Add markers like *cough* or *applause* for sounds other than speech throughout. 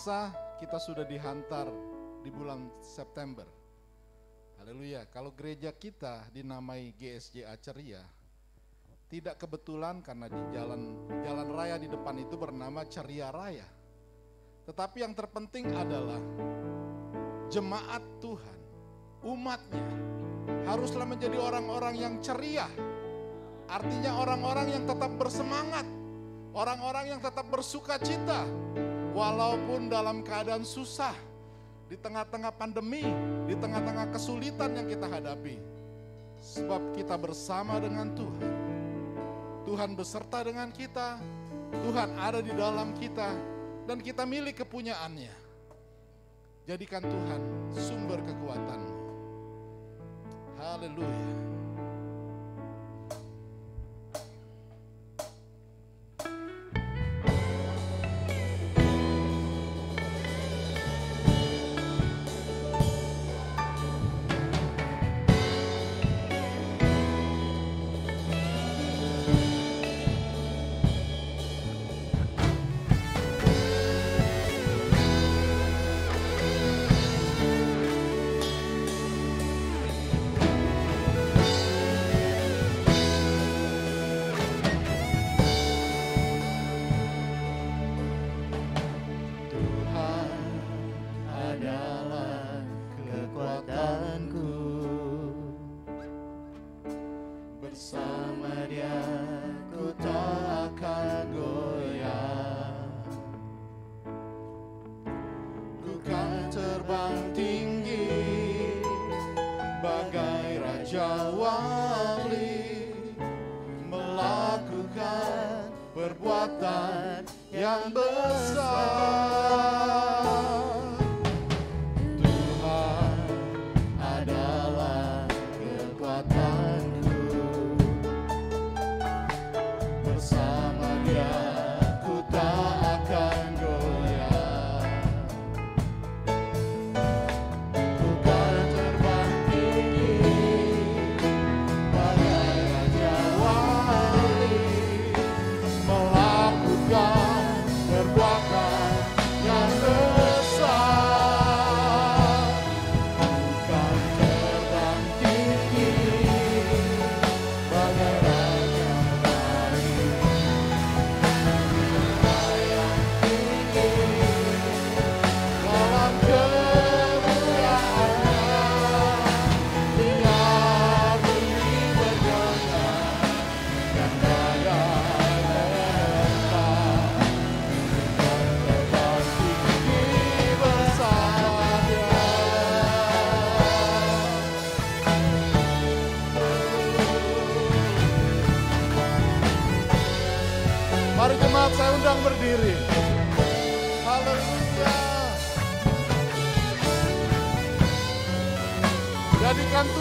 terasa kita sudah dihantar di bulan September. Haleluya. Kalau gereja kita dinamai GSJ Aceria, tidak kebetulan karena di jalan jalan raya di depan itu bernama Ceria Raya. Tetapi yang terpenting adalah jemaat Tuhan, umatnya haruslah menjadi orang-orang yang ceria. Artinya orang-orang yang tetap bersemangat, orang-orang yang tetap bersuka cita, walaupun dalam keadaan susah, di tengah-tengah pandemi, di tengah-tengah kesulitan yang kita hadapi. Sebab kita bersama dengan Tuhan. Tuhan beserta dengan kita, Tuhan ada di dalam kita, dan kita milik kepunyaannya. Jadikan Tuhan sumber kekuatanmu. Haleluya. Yang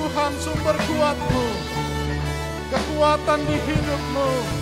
Tuhan sumber kuatmu, kekuatan di hidupmu.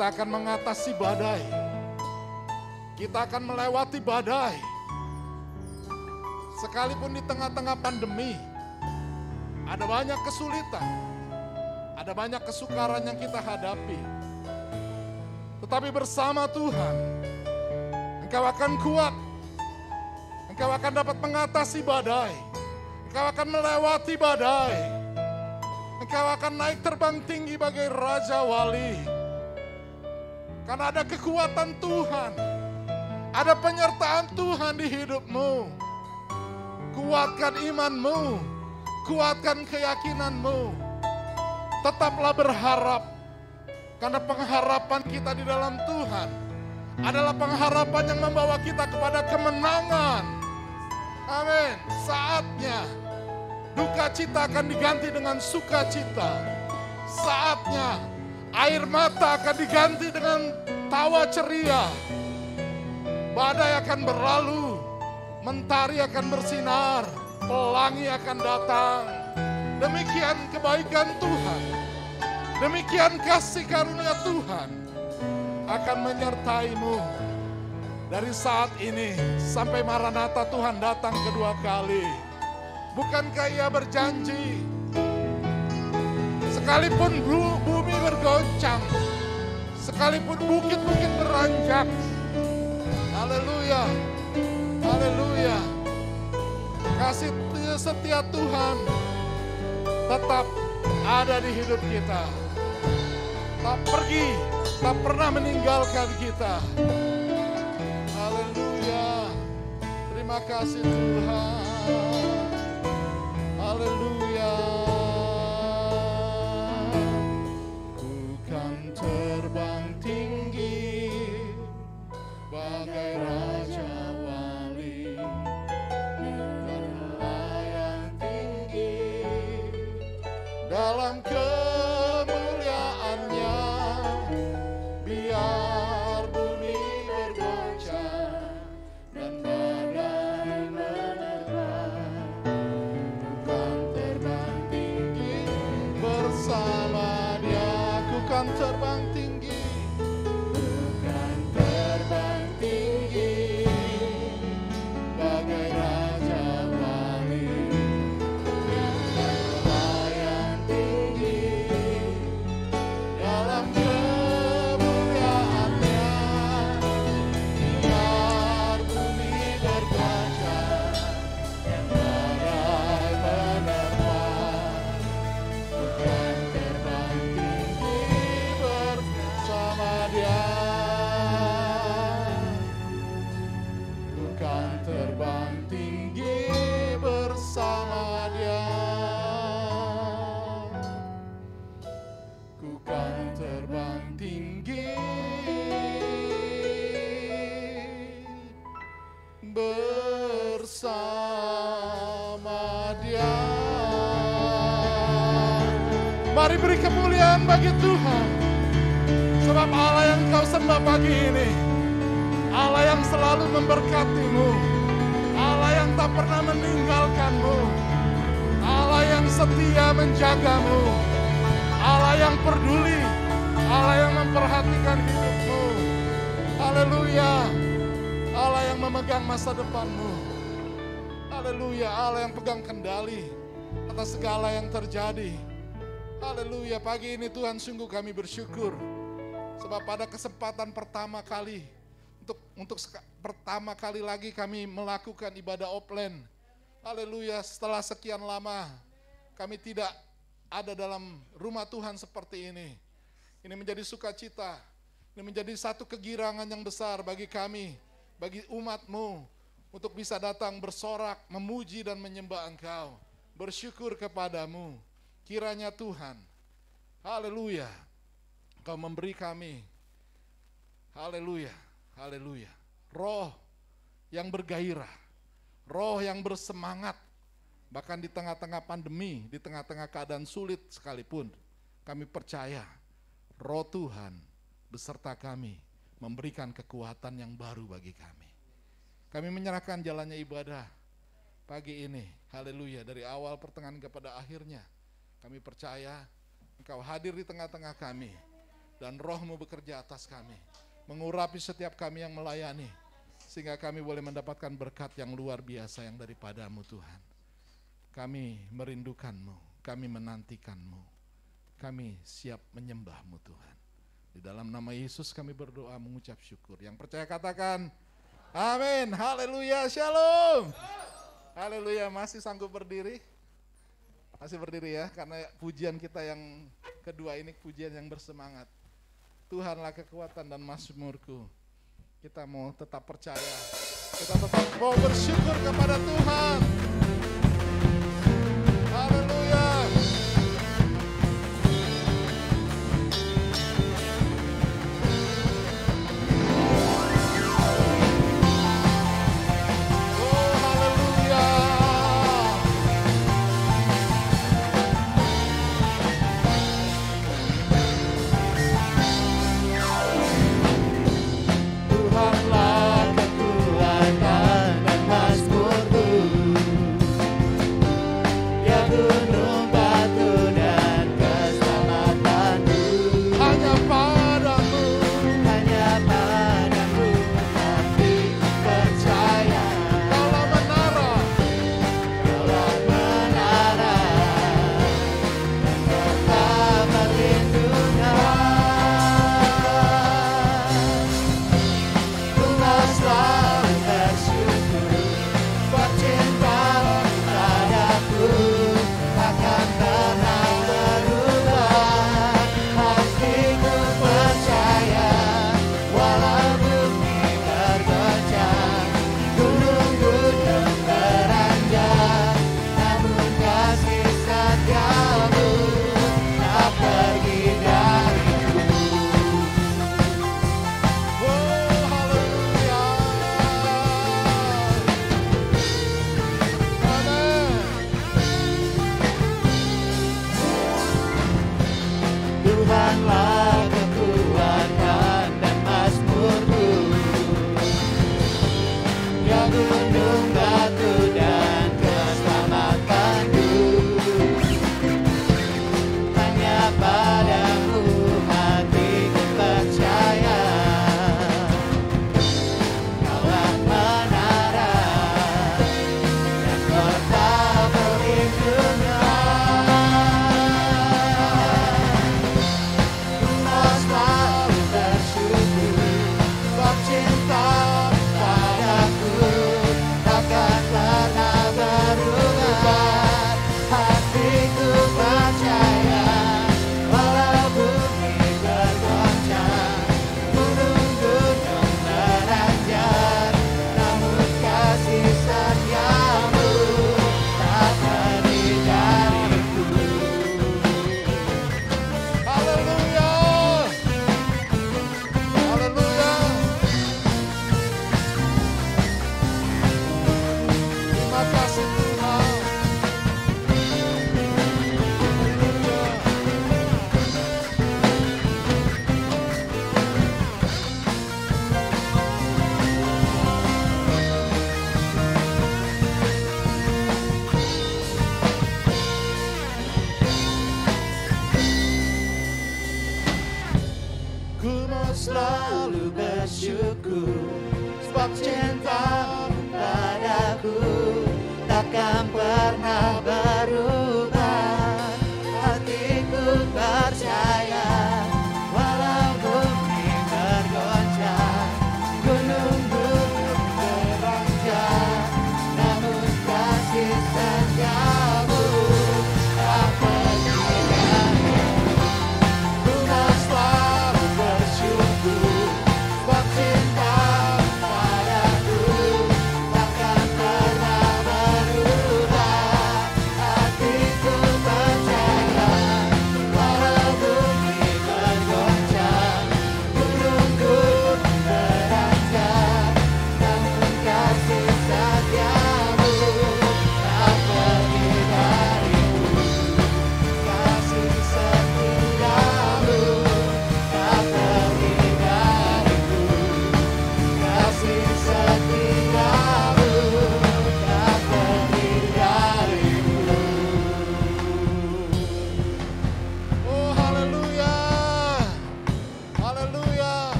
Kita akan mengatasi badai. Kita akan melewati badai. Sekalipun di tengah-tengah pandemi, ada banyak kesulitan, ada banyak kesukaran yang kita hadapi. Tetapi bersama Tuhan, engkau akan kuat, engkau akan dapat mengatasi badai, engkau akan melewati badai, engkau akan naik terbang tinggi bagai Raja Wali. Karena ada kekuatan Tuhan, ada penyertaan Tuhan di hidupmu. Kuatkan imanmu, kuatkan keyakinanmu. Tetaplah berharap, karena pengharapan kita di dalam Tuhan adalah pengharapan yang membawa kita kepada kemenangan. Amin. Saatnya duka cita akan diganti dengan sukacita. Saatnya air mata akan diganti dengan tawa ceria. Badai akan berlalu, mentari akan bersinar, pelangi akan datang. Demikian kebaikan Tuhan, demikian kasih karunia Tuhan akan menyertaimu dari saat ini sampai Maranatha Tuhan datang kedua kali. Bukankah ia berjanji sekalipun bu- bumi bergoncang, sekalipun bukit-bukit beranjak, haleluya, haleluya, kasih setia Tuhan tetap ada di hidup kita, tak pergi, tak pernah meninggalkan kita. Haleluya, terima kasih Tuhan. Haleluya. Terbang tinggi bagai raja kemuliaan bagi Tuhan. Sebab Allah yang kau sembah pagi ini, Allah yang selalu memberkatimu, Allah yang tak pernah meninggalkanmu, Allah yang setia menjagamu, Allah yang peduli, Allah yang memperhatikan hidupmu. Haleluya. Allah yang memegang masa depanmu. Haleluya. Allah yang pegang kendali atas segala yang terjadi. Haleluya. Pagi ini Tuhan sungguh kami bersyukur. Sebab pada kesempatan pertama kali untuk untuk pertama kali lagi kami melakukan ibadah offline. Haleluya. Setelah sekian lama kami tidak ada dalam rumah Tuhan seperti ini. Ini menjadi sukacita. Ini menjadi satu kegirangan yang besar bagi kami, bagi umatmu, untuk bisa datang bersorak, memuji dan menyembah engkau. Bersyukur kepadamu. Kiranya Tuhan, haleluya, engkau memberi kami, haleluya, haleluya, roh yang bergairah, roh yang bersemangat, bahkan di tengah-tengah pandemi, di tengah-tengah keadaan sulit sekalipun, kami percaya roh Tuhan beserta kami memberikan kekuatan yang baru bagi kami. Kami menyerahkan jalannya ibadah pagi ini. Haleluya. Dari awal pertengahan kepada akhirnya. Kami percaya engkau hadir di tengah-tengah kami. Dan rohmu bekerja atas kami. Mengurapi setiap kami yang melayani. Sehingga kami boleh mendapatkan berkat yang luar biasa yang daripadamu Tuhan. Kami merindukanmu. Kami menantikanmu. Kami siap menyembahmu Tuhan. Di dalam nama Yesus kami berdoa mengucap syukur. Yang percaya katakan, Amin. Haleluya. Shalom. Haleluya. Masih sanggup berdiri? Masih berdiri ya, karena pujian kita yang kedua ini pujian yang bersemangat. Tuhanlah kekuatan dan masmurku. Kita mau tetap percaya. Kita tetap mau bersyukur kepada Tuhan.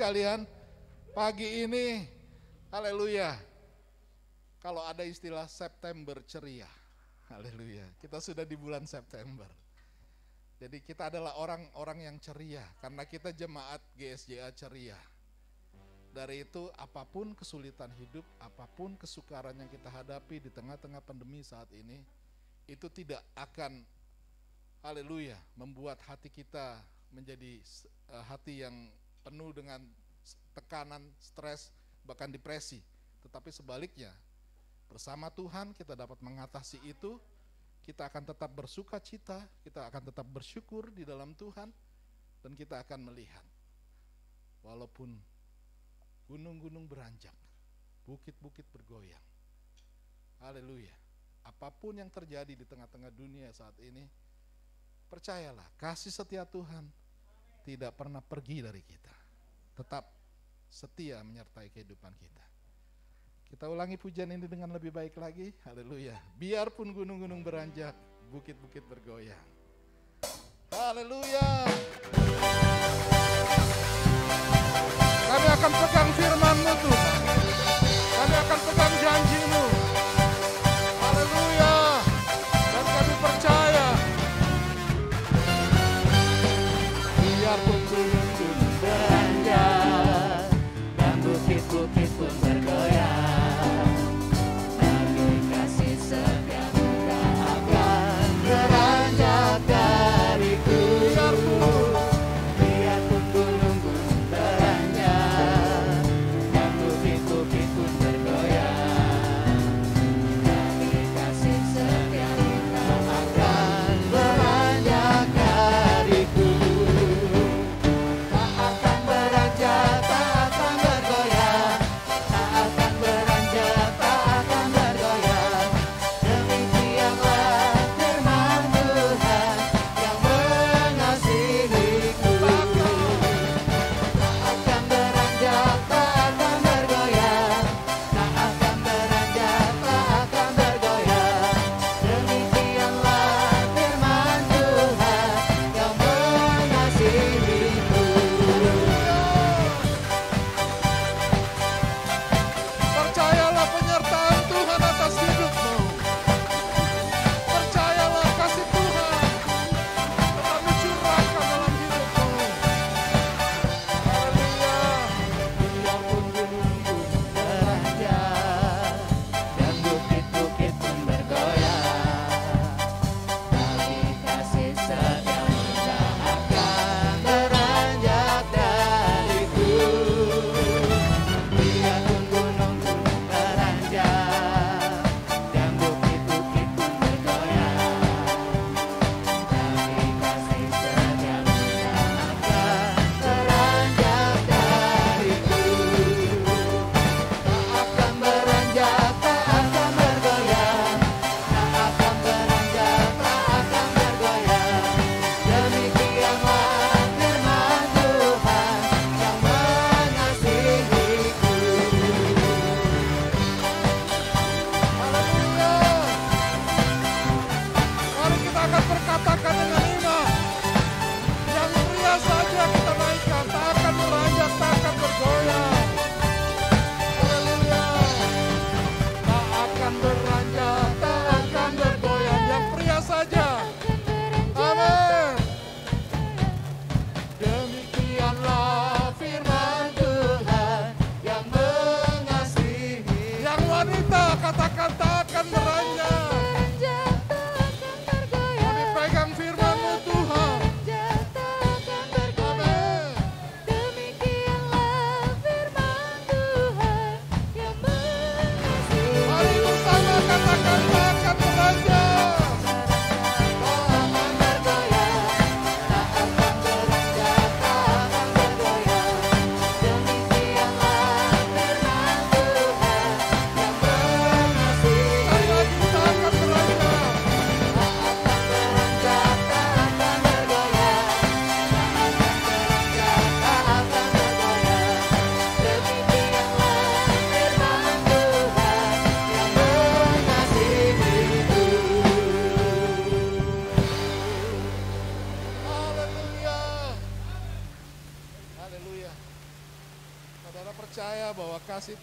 Sekalian. Pagi ini, haleluya. Kalau ada istilah September ceria, haleluya. Kita sudah di bulan September. Jadi kita adalah orang-orang yang ceria karena kita jemaat GSJA ceria. Dari itu apa pun kesulitan hidup, apa pun kesukaran yang kita hadapi di tengah-tengah pandemi saat ini, itu tidak akan haleluya membuat hati kita menjadi eh, hati yang penuh dengan tekanan, stres, bahkan depresi. Tetapi sebaliknya, bersama Tuhan kita dapat mengatasi itu, kita akan tetap bersuka cita, kita akan tetap bersyukur di dalam Tuhan, dan kita akan melihat. Walaupun gunung-gunung beranjak, bukit-bukit bergoyang. Haleluya. Apa pun yang terjadi di tengah-tengah dunia saat ini, percayalah, kasih setia Tuhan tidak pernah pergi dari kita. Tetap setia menyertai kehidupan kita. Kita ulangi pujian ini dengan lebih baik lagi. Haleluya. Biarpun gunung-gunung beranjak, bukit-bukit bergoyang. Haleluya. Kami akan pegang firman-Mu Tuhan.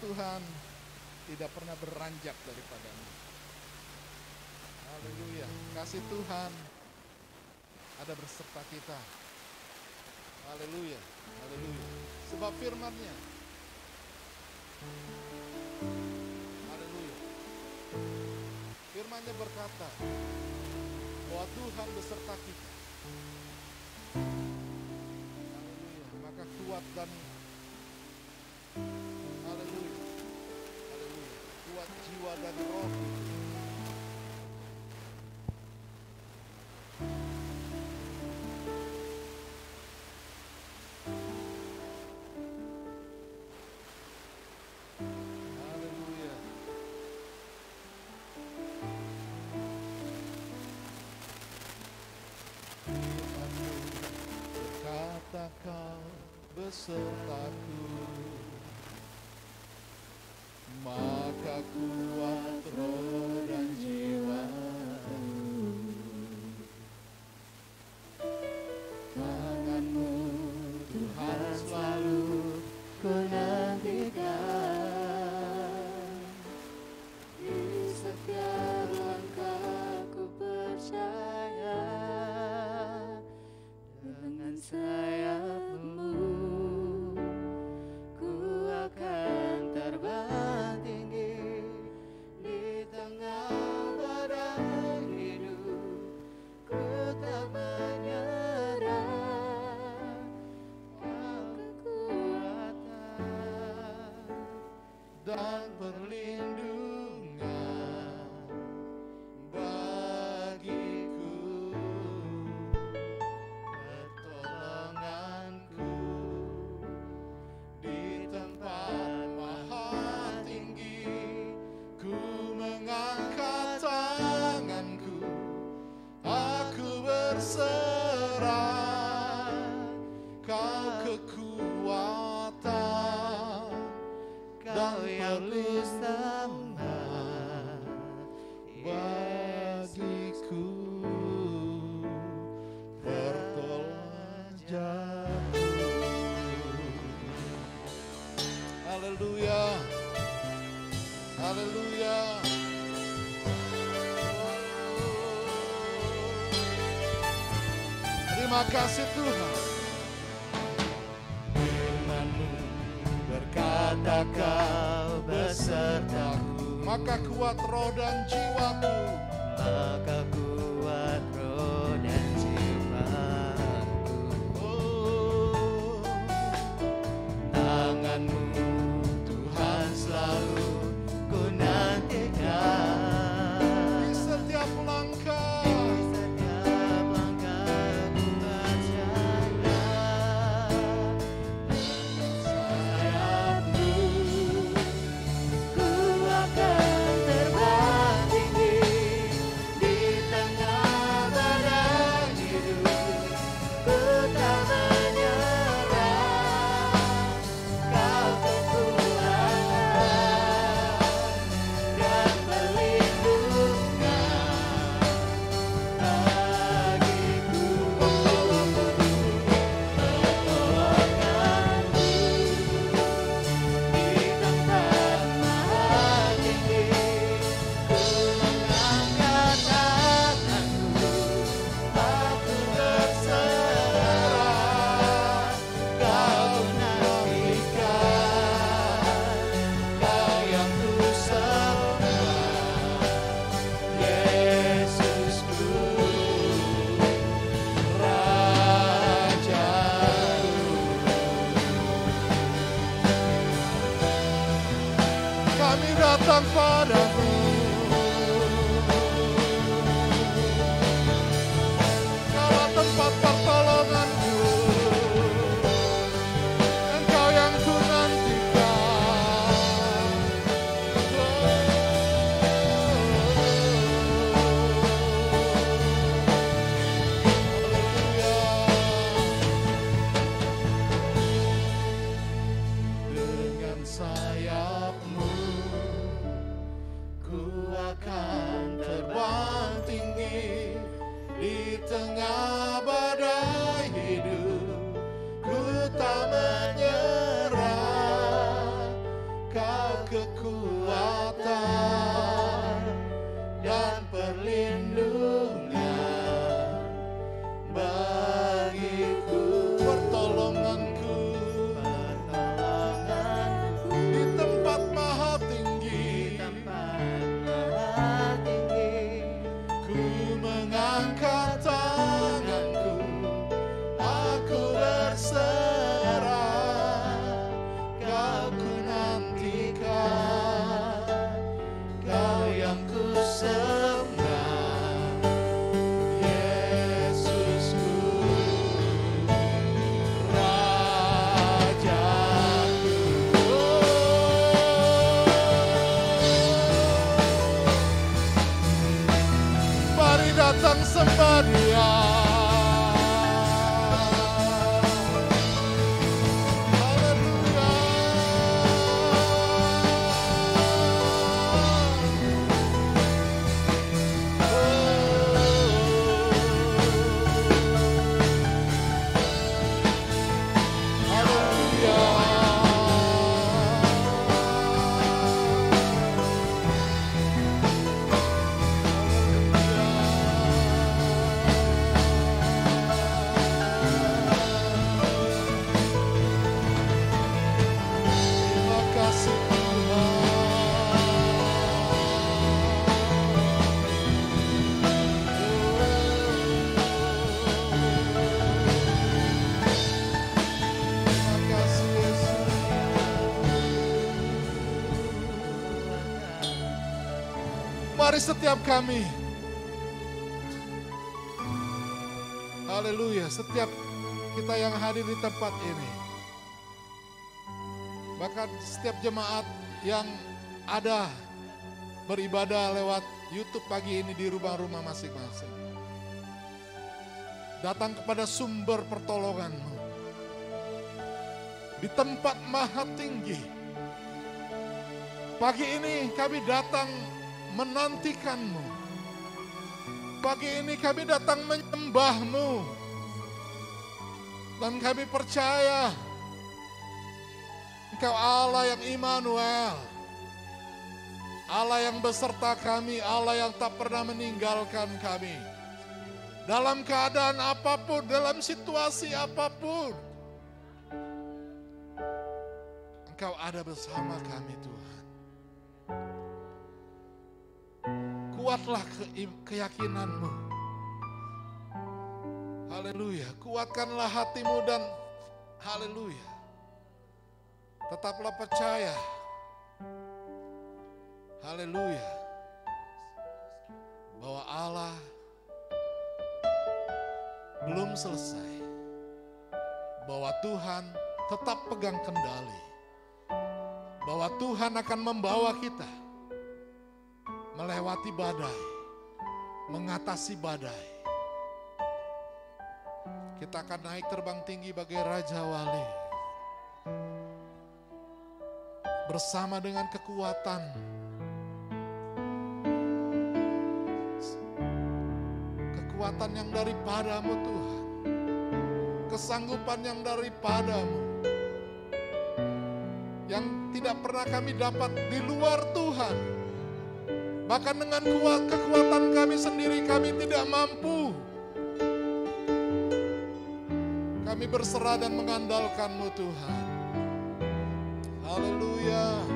two hand so far. Terima kasih Tuhan. Firmanmu berkata kau besertaku. Maka kuat roh dan jiwaku. Mari setiap kami. Haleluya, setiap kita yang hadir di tempat ini. Bahkan setiap jemaat yang ada beribadah lewat YouTube pagi ini di rumah-rumah masing-masing. Datang kepada sumber pertolonganmu. Di tempat maha tinggi. Pagi ini kami datang menantikanmu. Pagi ini kami datang menyembahmu. Dan kami percaya Engkau Allah yang Immanuel. Allah yang beserta kami, Allah yang tak pernah meninggalkan kami. Dalam keadaan apa pun, dalam situasi apa pun. Engkau ada bersama kami Tuhan. Kuatlah ke, keyakinanmu. Haleluya. Kuatkanlah hatimu dan haleluya. Tetaplah percaya. Haleluya. Bahwa Allah belum selesai. Bahwa Tuhan tetap pegang kendali. Bahwa Tuhan akan membawa kita melewati badai, mengatasi badai. Kita akan naik terbang tinggi bagai Raja Wali. Bersama dengan kekuatan kekuatan yang daripadamu Tuhan. Kesanggupan yang daripadamu. Yang tidak pernah kami dapat di luar Tuhan. Bahkan dengan kuat kekuatan kami sendiri kami tidak mampu. Kami berserah dan mengandalkanmu Tuhan. Haleluya.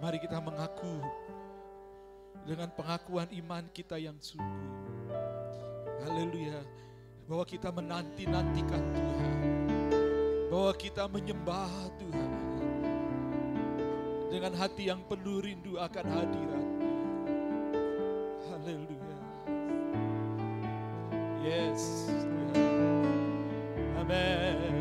Mari kita mengaku dengan pengakuan iman kita yang sungguh. Haleluya. Bahwa kita menanti-nantikan Tuhan. Bahwa kita menyembah Tuhan. Dengan hati yang penuh rindu akan hadirat. Haleluya. Yes. Tuhan. Amin.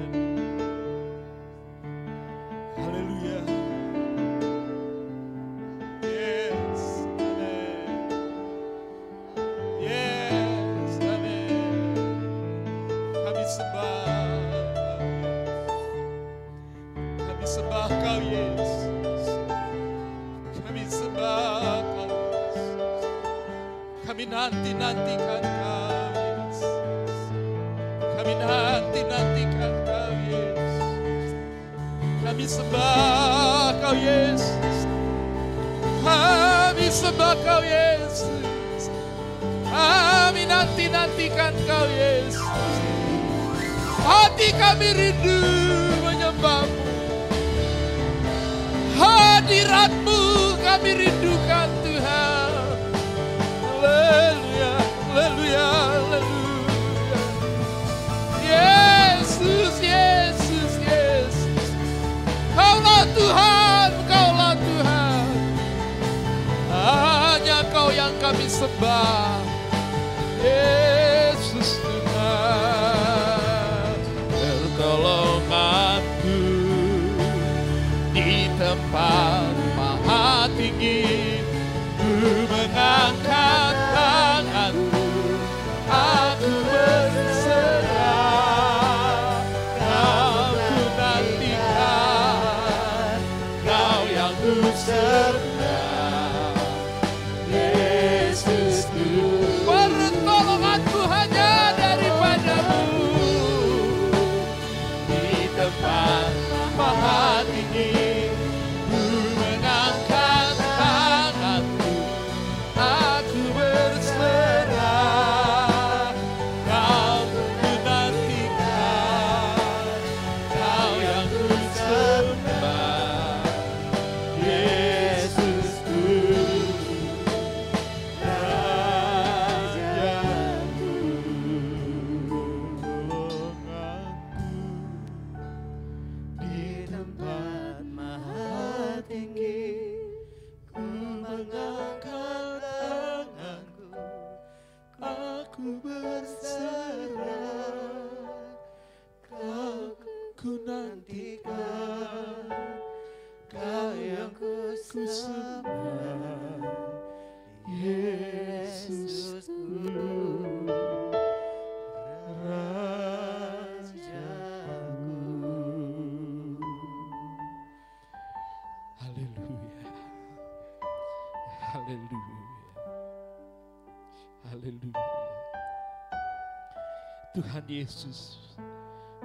Yesus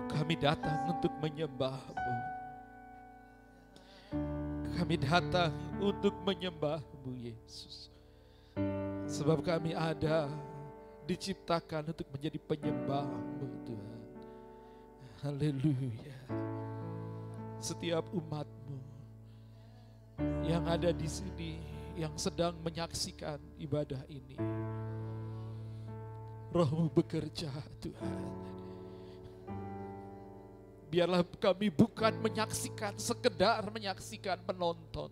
Kami datang untuk menyembahmu. Kami datang untuk menyembahmu Yesus. Sebab kami ada diciptakan untuk menjadi penyembahmu Tuhan. Haleluya. Setiap umatmu yang ada di sini yang sedang menyaksikan ibadah ini. Rohmu bekerja Tuhan. Biarlah kami bukan menyaksikan, sekedar menyaksikan, menonton.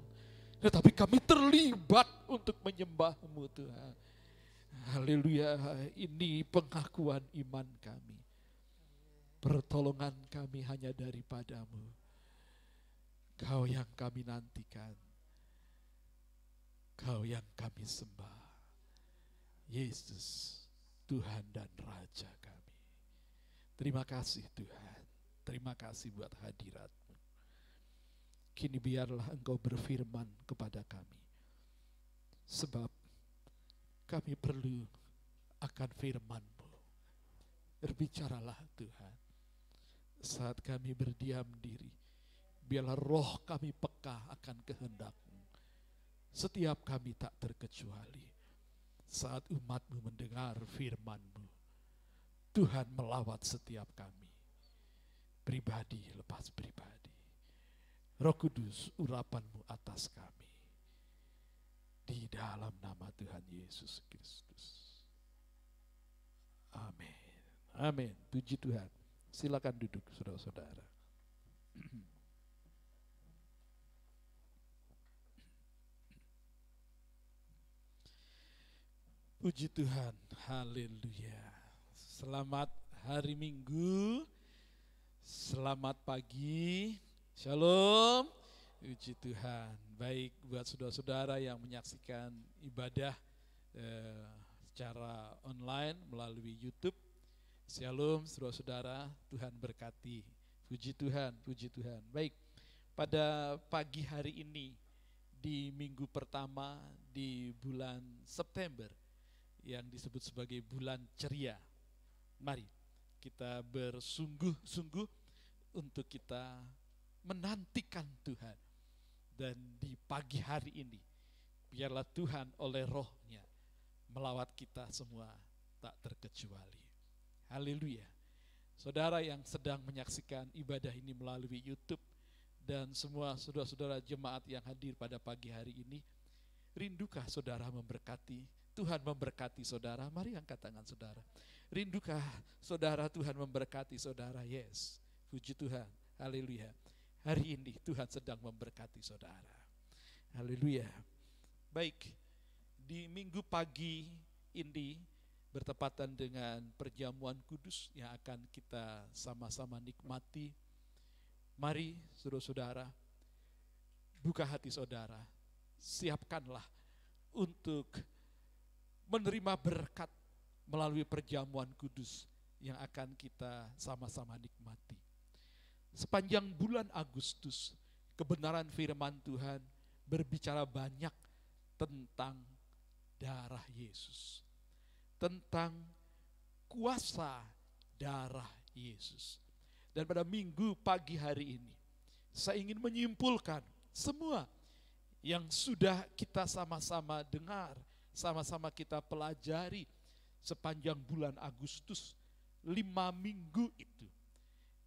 Tetapi kami terlibat untuk menyembahmu Tuhan. Haleluya, ini pengakuan iman kami. Pertolongan kami hanya daripadamu. Kau yang kami nantikan. Kau yang kami sembah. Yesus, Tuhan dan Raja kami. Terima kasih Tuhan. Terima kasih buat hadiratmu. Kini biarlah engkau berfirman kepada kami. Sebab kami perlu akan firman-Mu. Berbicaralah Tuhan. Saat kami berdiam diri, biarlah roh kami peka akan kehendak-Mu. Setiap kami tak terkecuali. Saat umat-Mu mendengar firman-Mu, Tuhan melawat setiap kami. Pribadi lepas pribadi. Roh Kudus, urapanmu atas kami. Di dalam nama Tuhan Yesus Kristus. Amin. Amin. Puji Tuhan. Silakan duduk saudara-saudara. *clears throat* Puji Tuhan. Haleluya. Selamat hari Minggu. Selamat pagi. Shalom. Puji Tuhan. Baik buat saudara-saudara yang menyaksikan ibadah eh, secara online melalui YouTube. Shalom saudara-saudara, Tuhan berkati. Puji Tuhan, puji Tuhan. Baik, pada pagi hari ini di minggu pertama di bulan September yang disebut sebagai bulan ceria. Mari kita bersungguh-sungguh untuk kita menantikan Tuhan. Dan di pagi hari ini, biarlah Tuhan oleh rohnya melawat kita semua tak terkecuali. Haleluya. Saudara yang sedang menyaksikan ibadah ini melalui YouTube dan semua saudara-saudara jemaat yang hadir pada pagi hari ini, rindukah saudara memberkati? Tuhan memberkati saudara. Mari angkat tangan saudara. Rindukah saudara Tuhan memberkati saudara? Yes. Puji Tuhan. Haleluya. Hari ini Tuhan sedang memberkati saudara. Haleluya. Baik, di minggu pagi ini bertepatan dengan perjamuan kudus yang akan kita sama-sama nikmati. Mari saudara-saudara, buka hati saudara, siapkanlah untuk menerima berkat melalui perjamuan kudus yang akan kita sama-sama nikmati. Sepanjang bulan Agustus, kebenaran firman Tuhan berbicara banyak tentang darah Yesus. Tentang kuasa darah Yesus. Dan pada minggu pagi hari ini, saya ingin menyimpulkan semua yang sudah kita sama-sama dengar, sama-sama kita pelajari sepanjang bulan Agustus, lima minggu itu.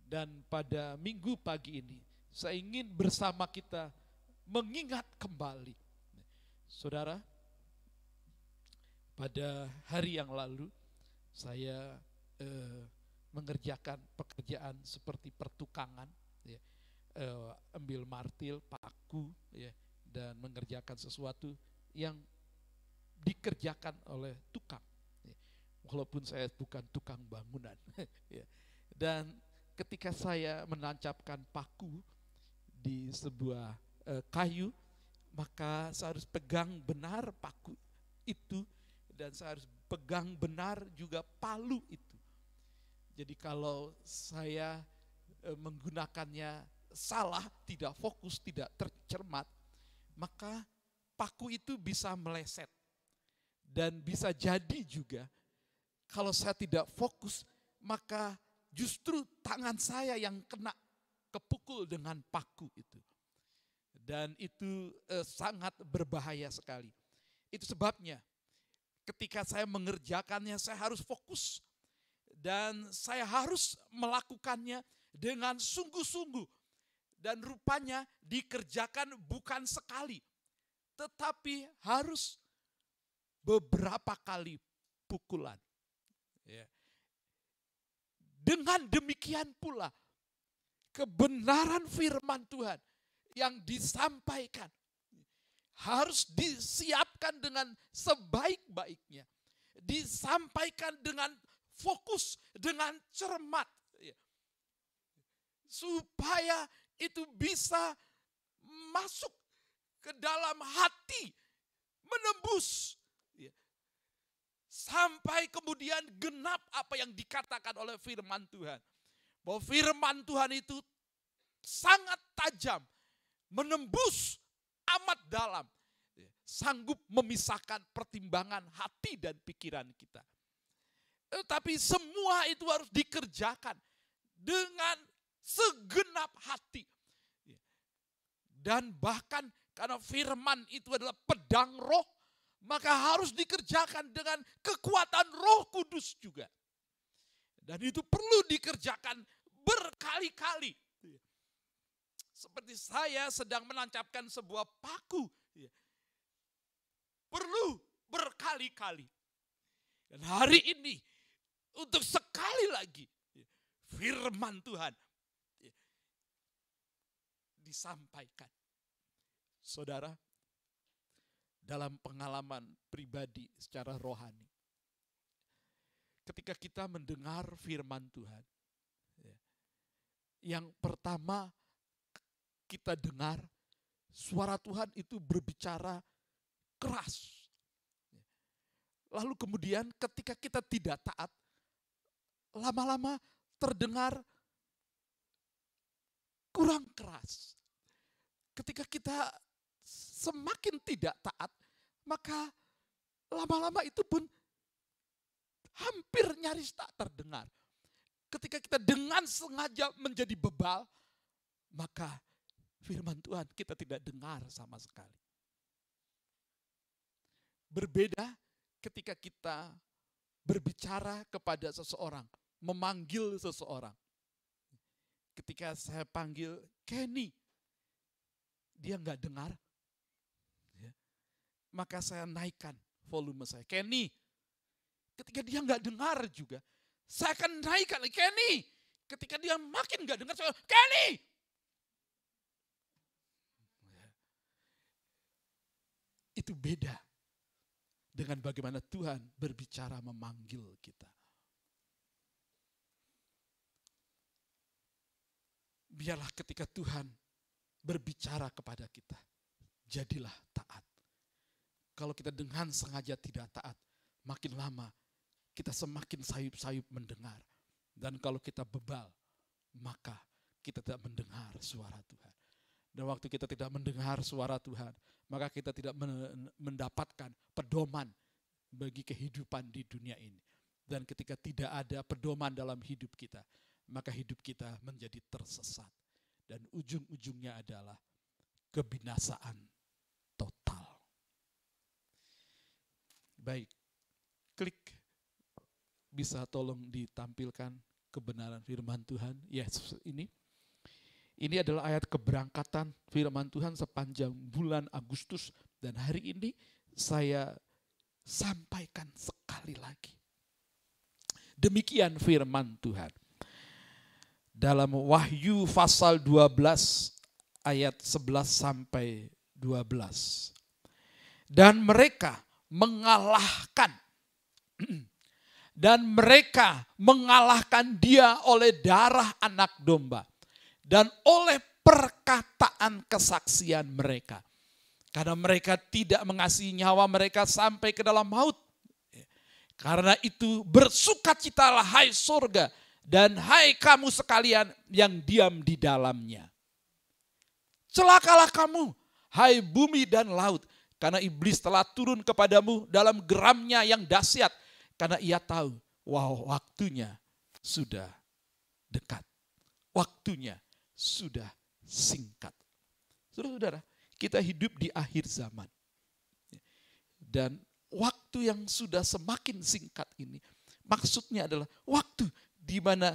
Dan pada minggu pagi ini, saya ingin bersama kita mengingat kembali. Saudara, pada hari yang lalu saya eh, mengerjakan pekerjaan seperti pertukangan, ya, eh, ambil martil, paku, ya, dan mengerjakan sesuatu yang dikerjakan oleh tukang. Walaupun saya bukan tukang bangunan. *laughs* ya. Dan ketika saya menancapkan paku di sebuah eh, kayu, maka saya harus pegang benar paku itu dan saya harus pegang benar juga palu itu. Jadi kalau saya e, menggunakannya salah, tidak fokus, tidak tercermat, maka paku itu bisa meleset. Dan bisa jadi juga kalau saya tidak fokus, maka justru tangan saya yang kena kepukul dengan paku itu. Dan itu e, sangat berbahaya sekali. Itu sebabnya ketika saya mengerjakannya saya harus fokus dan saya harus melakukannya dengan sungguh-sungguh dan rupanya dikerjakan bukan sekali tetapi harus beberapa kali pukulan ya. dengan demikian pula kebenaran firman Tuhan yang disampaikan harus disiapkan dengan sebaik-baiknya. Disampaikan dengan fokus, dengan cermat. Ya. Supaya itu bisa masuk ke dalam hati, menembus. Sampai kemudian genap apa yang dikatakan oleh firman Tuhan. Bahwa firman Tuhan itu sangat tajam, menembus amat dalam. Sanggup memisahkan pertimbangan hati dan pikiran kita. Tapi semua itu harus dikerjakan dengan segenap hati. Dan bahkan karena firman itu adalah pedang roh, maka harus dikerjakan dengan kekuatan roh kudus juga. Dan itu perlu dikerjakan berkali-kali seperti saya sedang menancapkan sebuah paku. Perlu berkali-kali. Dan hari ini untuk sekali lagi firman Tuhan disampaikan. Saudara, dalam pengalaman pribadi secara rohani, ketika kita mendengar firman Tuhan, ya, yang pertama kita dengar suara Tuhan itu berbicara keras. Lalu kemudian ketika kita tidak taat, lama-lama terdengar kurang keras. Ketika kita semakin tidak taat, maka lama-lama itu pun hampir nyaris tak terdengar. Ketika kita dengan sengaja menjadi bebal, maka firman Tuhan kita tidak dengar sama sekali. Berbeda ketika kita berbicara kepada seseorang, memanggil seseorang. Ketika saya panggil Kenny, dia nggak dengar. Maka saya naikkan volume saya. Kenny, ketika dia nggak dengar juga, saya akan naikkan Kenny. Ketika dia makin nggak dengar, saya Kenny. Itu beda dengan bagaimana Tuhan berbicara memanggil kita. Biarlah ketika Tuhan berbicara kepada kita, jadilah taat. Kalau kita dengan sengaja tidak taat, makin lama kita semakin sayup-sayup mendengar. Dan kalau kita bebal, maka kita tidak mendengar suara Tuhan. Dan waktu kita tidak mendengar suara Tuhan, maka kita tidak mendapatkan pedoman bagi kehidupan di dunia ini. Dan ketika tidak ada pedoman dalam hidup kita, maka hidup kita menjadi tersesat. Dan ujung-ujungnya adalah kebinasaan Baik, klik bisa tolong ditampilkan kebenaran firman Tuhan. Yes, ini ini adalah ayat keberangkatan firman Tuhan sepanjang bulan Agustus dan hari ini saya sampaikan sekali lagi. Demikian firman Tuhan. Dalam Wahyu pasal 12 ayat 11 sampai 12. Dan mereka mengalahkan *clears throat* dan mereka mengalahkan dia oleh darah anak domba dan oleh perkataan kesaksian mereka. Karena mereka tidak mengasihi nyawa mereka sampai ke dalam maut. Karena itu bersukacitalah hai surga dan hai kamu sekalian yang diam di dalamnya. Celakalah kamu, hai bumi dan laut, karena iblis telah turun kepadamu dalam geramnya yang dahsyat, karena ia tahu, wow waktunya sudah dekat. Waktunya sudah singkat. Saudara-saudara, kita hidup di akhir zaman. Dan waktu yang sudah semakin singkat ini, maksudnya adalah waktu di mana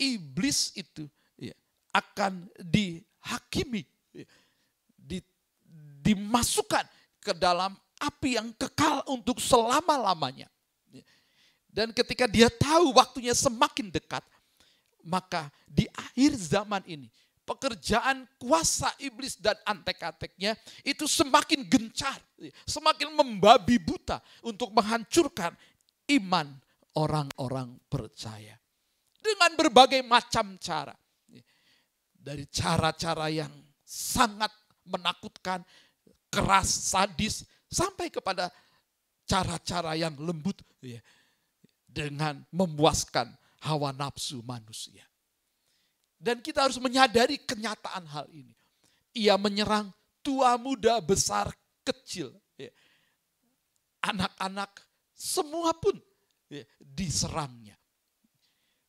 iblis itu ya, akan dihakimi, ya, di, dimasukkan ke dalam api yang kekal untuk selama-lamanya. Ya. Dan ketika dia tahu waktunya semakin dekat, maka di akhir zaman ini pekerjaan kuasa iblis dan antek-anteknya itu semakin gencar, semakin membabi buta untuk menghancurkan iman orang-orang percaya. Dengan berbagai macam cara. Dari cara-cara yang sangat menakutkan, keras, sadis, sampai kepada cara-cara yang lembut dengan memuaskan hawa nafsu manusia. Dan kita harus menyadari kenyataan hal ini. Ia menyerang tua, muda, besar, kecil. Ya. Anak-anak, semua pun ya, diserangnya.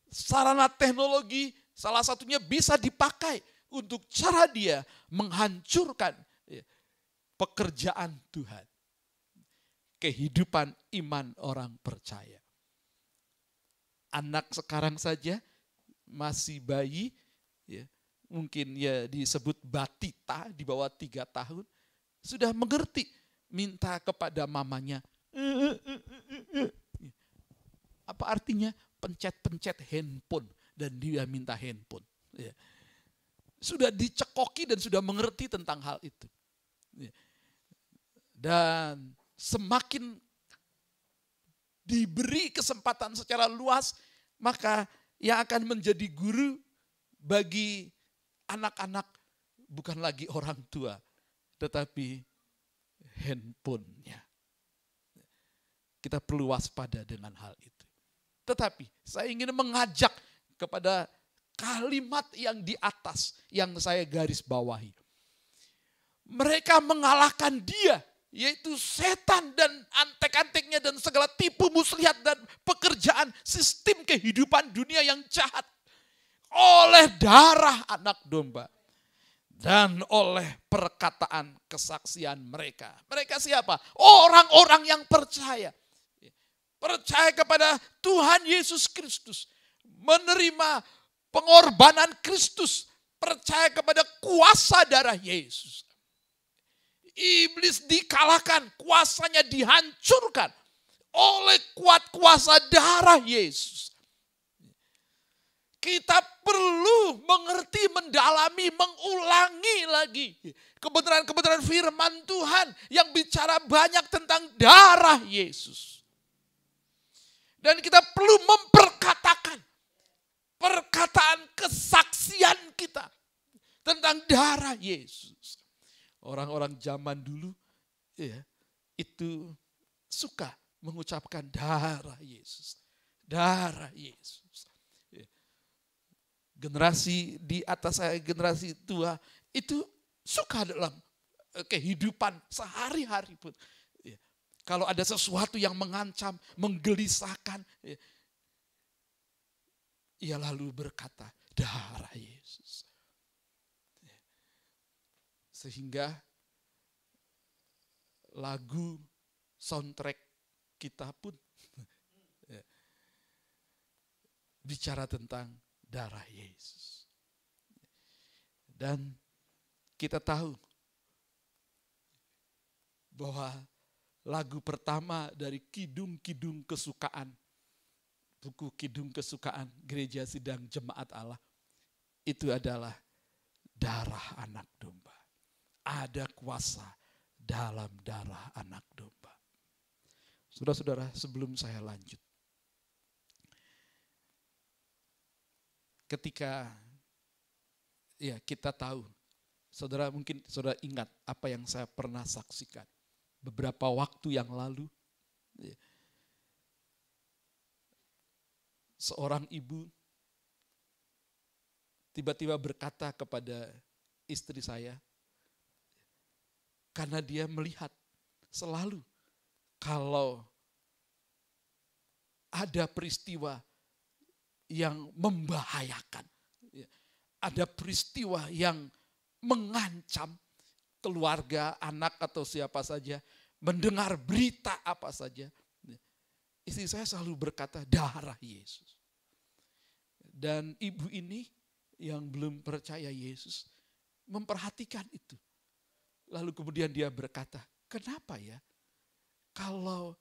Sarana teknologi salah satunya bisa dipakai untuk cara dia menghancurkan ya, pekerjaan Tuhan. Kehidupan iman orang percaya anak sekarang saja masih bayi, ya, mungkin ya disebut batita di bawah tiga tahun, sudah mengerti minta kepada mamanya. Apa artinya? Pencet-pencet handphone dan dia minta handphone. Ya. Sudah dicekoki dan sudah mengerti tentang hal itu. Ya. Dan semakin diberi kesempatan secara luas, maka yang akan menjadi guru bagi anak-anak bukan lagi orang tua, tetapi handphonenya. Kita perlu waspada dengan hal itu. Tetapi saya ingin mengajak kepada kalimat yang di atas yang saya garis bawahi. Mereka mengalahkan dia, yaitu setan dan antek-anteknya dan segala tipu muslihat dan pekerjaan sistem kehidupan dunia yang jahat oleh darah anak domba dan oleh perkataan kesaksian mereka. Mereka siapa? Orang-orang yang percaya percaya kepada Tuhan Yesus Kristus, menerima pengorbanan Kristus, percaya kepada kuasa darah Yesus. Iblis dikalahkan, kuasanya dihancurkan oleh kuat kuasa darah Yesus. Kita perlu mengerti, mendalami, mengulangi lagi kebenaran-kebenaran firman Tuhan yang bicara banyak tentang darah Yesus. Dan kita perlu memperkatakan perkataan kesaksian kita tentang darah Yesus. Orang-orang zaman dulu ya, itu suka mengucapkan darah Yesus. Darah Yesus. Ya. Generasi di atas saya, generasi tua itu suka dalam eh, kehidupan sehari-hari pun kalau ada sesuatu yang mengancam, menggelisahkan, ya, ia lalu berkata, darah Yesus. Sehingga lagu soundtrack kita pun *laughs* ya, bicara tentang darah Yesus. Dan kita tahu bahwa lagu pertama dari Kidung-Kidung Kesukaan. Buku Kidung Kesukaan Gereja Sidang Jemaat Allah. Itu adalah darah anak domba. Ada kuasa dalam darah anak domba. Saudara-saudara, sebelum saya lanjut. Ketika ya kita tahu, saudara mungkin saudara ingat apa yang saya pernah saksikan beberapa waktu yang lalu. Ya. Seorang ibu tiba-tiba berkata kepada istri saya, karena dia melihat selalu kalau ada peristiwa yang membahayakan, ya. ada peristiwa yang mengancam keluarga, anak atau siapa saja, mendengar berita apa saja. Istri saya selalu berkata darah Yesus. Dan ibu ini yang belum percaya Yesus memperhatikan itu. Lalu kemudian dia berkata, kenapa ya kalau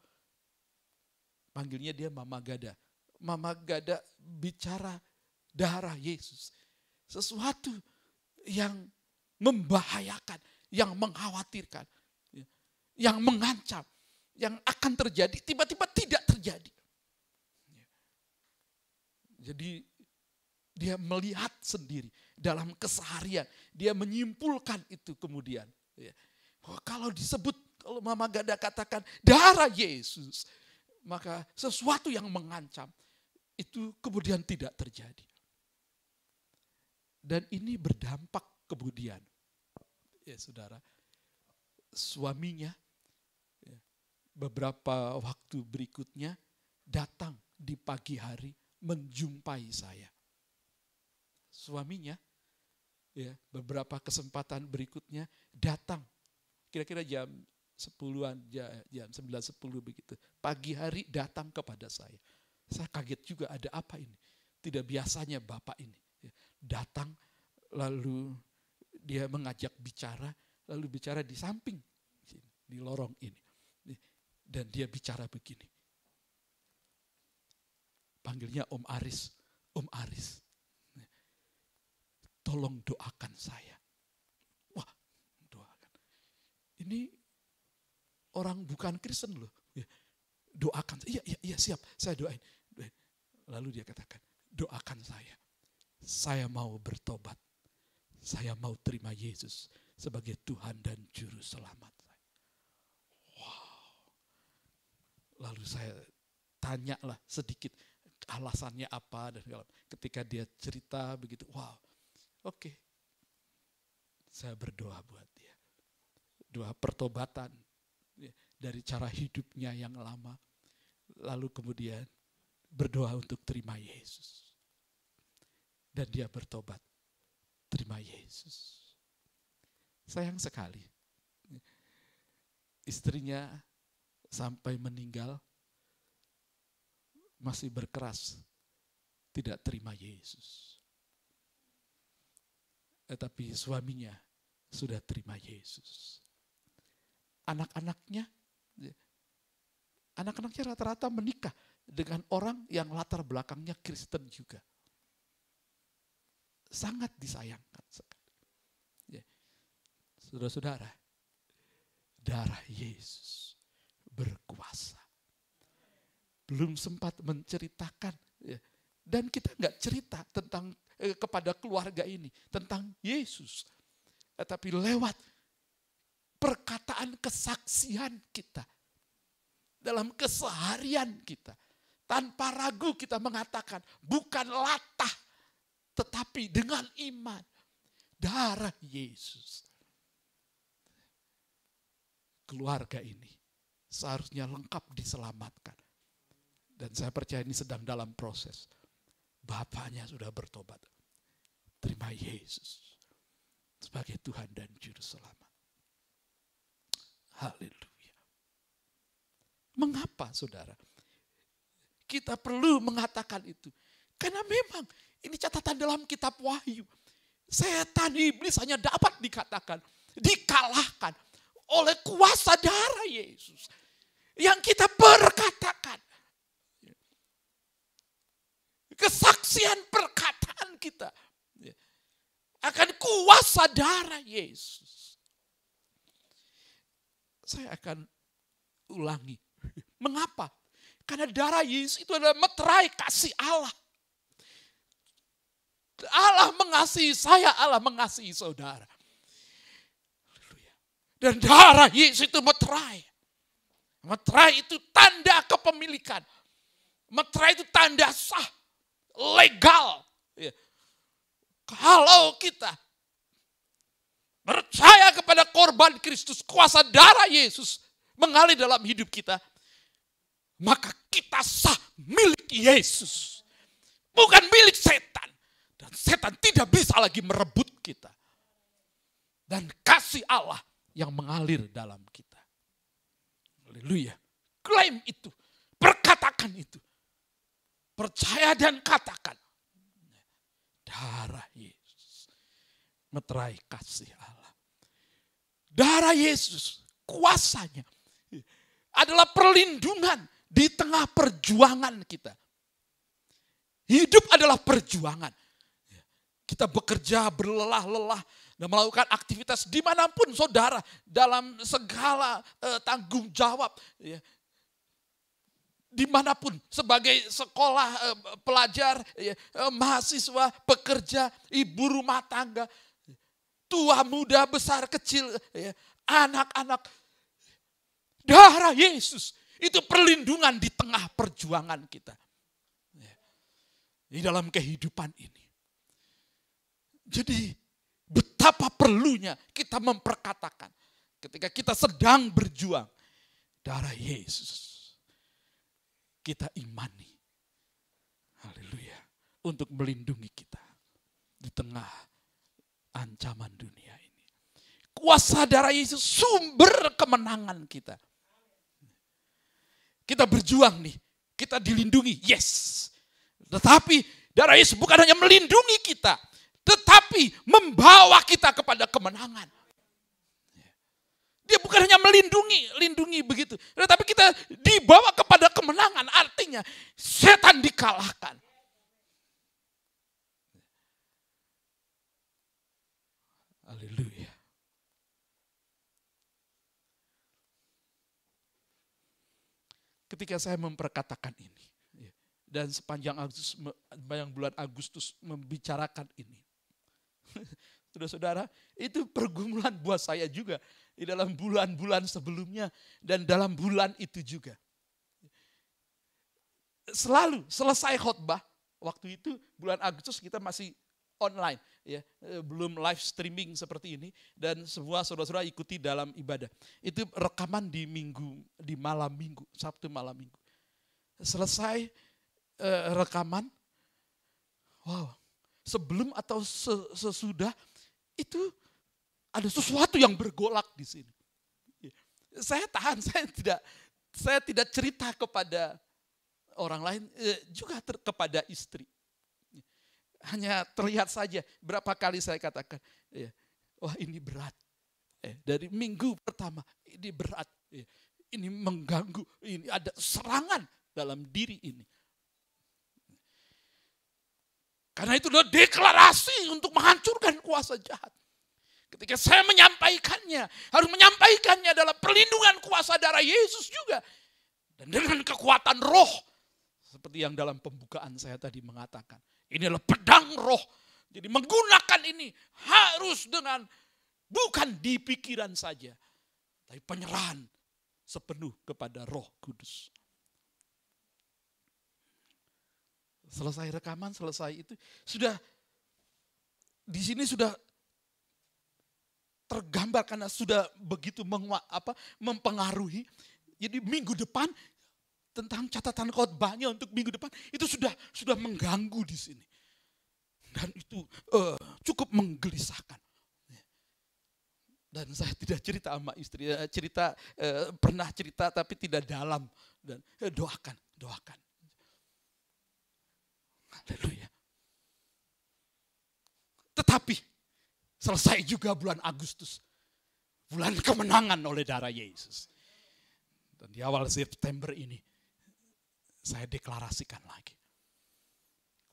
panggilnya dia Mama Gada. Mama Gada bicara darah Yesus. Sesuatu yang membahayakan yang mengkhawatirkan, ya, yang mengancam, yang akan terjadi, tiba-tiba tidak terjadi. Ya. Jadi dia melihat sendiri dalam keseharian, dia menyimpulkan itu kemudian. Ya. Oh, kalau disebut, kalau Mama Gada katakan darah Yesus, maka sesuatu yang mengancam itu kemudian tidak terjadi. Dan ini berdampak kemudian ya saudara, suaminya ya, beberapa waktu berikutnya datang di pagi hari menjumpai saya. Suaminya ya beberapa kesempatan berikutnya datang kira-kira jam sepuluhan jam sembilan sepuluh begitu pagi hari datang kepada saya saya kaget juga ada apa ini tidak biasanya bapak ini ya, datang lalu dia mengajak bicara, lalu bicara di samping, di lorong ini. Dan dia bicara begini. Panggilnya Om Aris, Om Aris. Tolong doakan saya. Wah, doakan. Ini orang bukan Kristen loh. Ya, doakan. Iya, iya, iya siap. Saya doain. Lalu dia katakan, doakan saya. Saya mau bertobat. Saya mau terima Yesus sebagai Tuhan dan Juru Selamat. Wow. Lalu saya tanyalah sedikit alasannya apa dan ketika dia cerita begitu, wow, oke, saya berdoa buat dia, doa pertobatan ya, dari cara hidupnya yang lama, lalu kemudian berdoa untuk terima Yesus. Dan dia bertobat, terima Yesus. Sayang sekali, istrinya sampai meninggal masih berkeras tidak terima Yesus. Tetapi suaminya sudah terima Yesus. Anak-anaknya, anak-anaknya rata-rata menikah dengan orang yang latar belakangnya Kristen juga. Sangat disayangkan sekali. Ya. Saudara-saudara, darah Yesus berkuasa. Belum sempat menceritakan, ya. dan kita nggak cerita tentang eh, kepada keluarga ini tentang Yesus, eh, tapi lewat perkataan kesaksian kita dalam keseharian kita tanpa ragu kita mengatakan, bukan latah, tetapi dengan iman. Darah Yesus. Keluarga ini seharusnya lengkap diselamatkan. Dan saya percaya ini sedang dalam proses. Bapaknya sudah bertobat. Terima Yesus sebagai Tuhan dan Juru Selamat. Haleluya. Mengapa saudara? Kita perlu mengatakan itu. Karena memang ini catatan dalam kitab Wahyu. Setan iblis hanya dapat dikatakan, dikalahkan oleh kuasa darah Yesus. Yang kita berkatakan. Kesaksian perkataan kita. Akan kuasa darah Yesus. Saya akan ulangi. *laughs* Mengapa? Karena darah Yesus itu adalah meterai kasih Allah. Allah mengasihi saya, Allah mengasihi saudara. Dan darah Yesus itu meterai. Meterai itu tanda kepemilikan. Meterai itu tanda sah, legal. Ya. Kalau kita percaya kepada korban Kristus, kuasa darah Yesus mengalir dalam hidup kita, maka kita sah milik Yesus. Bukan milik setan. Dan setan tidak bisa lagi merebut kita. Dan kasih Allah yang mengalir dalam kita. Haleluya. Klaim itu. Perkatakan itu. Percaya dan katakan. Darah Yesus. Meterai kasih Allah. Darah Yesus. Kuasanya. Adalah perlindungan di tengah perjuangan kita. Hidup adalah perjuangan. Kita bekerja berlelah-lelah dan melakukan aktivitas di mana pun saudara dalam segala uh, tanggung jawab. Ya. Di mana pun sebagai sekolah uh, pelajar, ya, uh, mahasiswa, pekerja, ibu rumah tangga, tua muda besar kecil, ya, anak-anak. Darah Yesus itu perlindungan di tengah perjuangan kita. Ya. Di dalam kehidupan ini. Jadi betapa perlunya kita memperkatakan. Ketika kita sedang berjuang. Darah Yesus. Kita imani. Haleluya. Untuk melindungi kita. Di tengah ancaman dunia ini. Kuasa darah Yesus sumber kemenangan kita. Kita berjuang nih, kita dilindungi, yes. Tetapi darah Yesus bukan hanya melindungi kita, tetapi membawa kita kepada kemenangan. Dia bukan hanya melindungi, lindungi begitu. Tetapi kita dibawa kepada kemenangan. Artinya setan dikalahkan. Haleluya. Ketika saya memperkatakan ini, ya, dan sepanjang Agustus, sepanjang bulan Agustus membicarakan ini, saudara-saudara, itu pergumulan buat saya juga di dalam bulan-bulan sebelumnya dan dalam bulan itu juga. Selalu selesai khotbah, waktu itu bulan Agustus kita masih online ya eh, belum live streaming seperti ini dan semua saudara-saudara ikuti dalam ibadah itu rekaman di minggu di malam minggu Sabtu malam minggu selesai eh, rekaman wow sebelum atau sesudah itu ada sesuatu yang bergolak di sini ya. saya tahan *laughs* saya tidak saya tidak cerita kepada orang lain eh, juga ter, kepada istri hanya terlihat saja berapa kali saya katakan, ya, wah ini berat. Eh, dari minggu pertama ini berat, ini mengganggu, ini ada serangan dalam diri ini. Karena itu adalah deklarasi untuk menghancurkan kuasa jahat. Ketika saya menyampaikannya, harus menyampaikannya dalam perlindungan kuasa darah Yesus juga. Dan dengan kekuatan roh. Seperti yang dalam pembukaan saya tadi mengatakan. Ini adalah pedang roh. Jadi menggunakan ini harus dengan bukan di pikiran saja. Tapi penyerahan sepenuh kepada roh kudus. Selesai rekaman, selesai itu. Sudah di sini sudah tergambar karena sudah begitu menguat, apa, mempengaruhi. Jadi minggu depan tentang catatan khotbahnya untuk minggu depan itu sudah sudah mengganggu di sini. Dan itu uh, cukup menggelisahkan. Dan saya tidak cerita sama istri, eh, cerita uh, pernah cerita tapi tidak dalam dan doakan, doakan. Haleluya. Tetapi selesai juga bulan Agustus. Bulan kemenangan oleh darah Yesus. Dan di awal September ini saya deklarasikan lagi.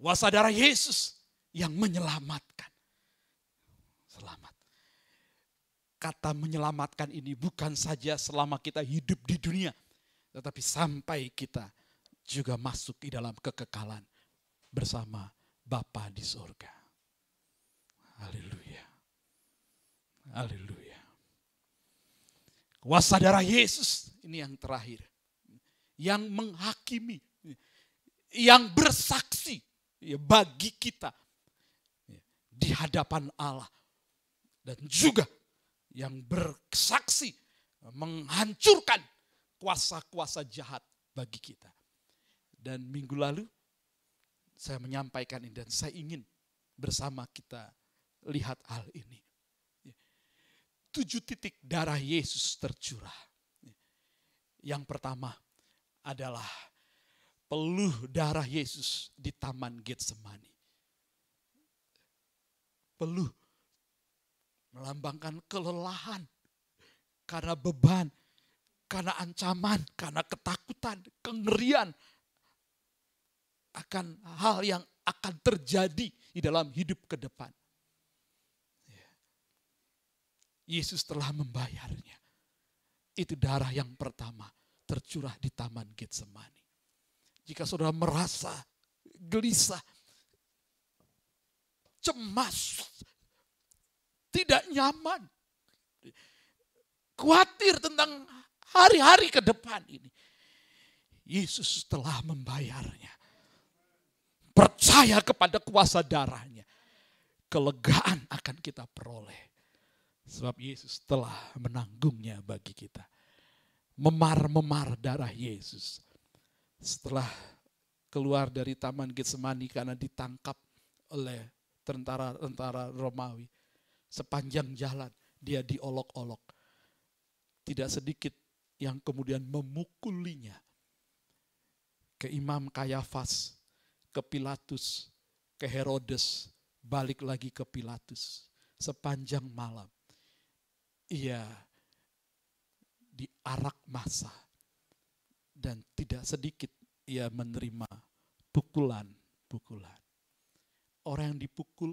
Kuasa darah Yesus yang menyelamatkan. Selamat. Kata menyelamatkan ini bukan saja selama kita hidup di dunia. Tetapi sampai kita juga masuk di dalam kekekalan bersama Bapa di surga. Haleluya. Haleluya. Kuasa darah Yesus ini yang terakhir yang menghakimi, yang bersaksi ya, bagi kita ya, di hadapan Allah. Dan juga yang bersaksi menghancurkan kuasa-kuasa jahat bagi kita. Dan minggu lalu saya menyampaikan ini dan saya ingin bersama kita lihat hal ini. Ya, tujuh titik darah Yesus tercurah. Yang pertama, adalah peluh darah Yesus di Taman Getsemani. Peluh melambangkan kelelahan karena beban, karena ancaman, karena ketakutan, kengerian akan hal yang akan terjadi di dalam hidup ke depan. Ya. Yesus telah membayarnya. Itu darah yang pertama tercurah di Taman Getsemani. Jika saudara merasa gelisah, cemas, tidak nyaman, khawatir tentang hari-hari ke depan ini. Yesus telah membayarnya. Percaya kepada kuasa darahnya. Kelegaan akan kita peroleh. Sebab Yesus telah menanggungnya bagi kita memar-memar darah Yesus. Setelah keluar dari Taman Getsemani karena ditangkap oleh tentara-tentara Romawi. Sepanjang jalan dia diolok-olok. Tidak sedikit yang kemudian memukulinya. Ke Imam Kayafas, ke Pilatus, ke Herodes, balik lagi ke Pilatus sepanjang malam. Ia diarak masa dan tidak sedikit ia menerima pukulan-pukulan. Orang yang dipukul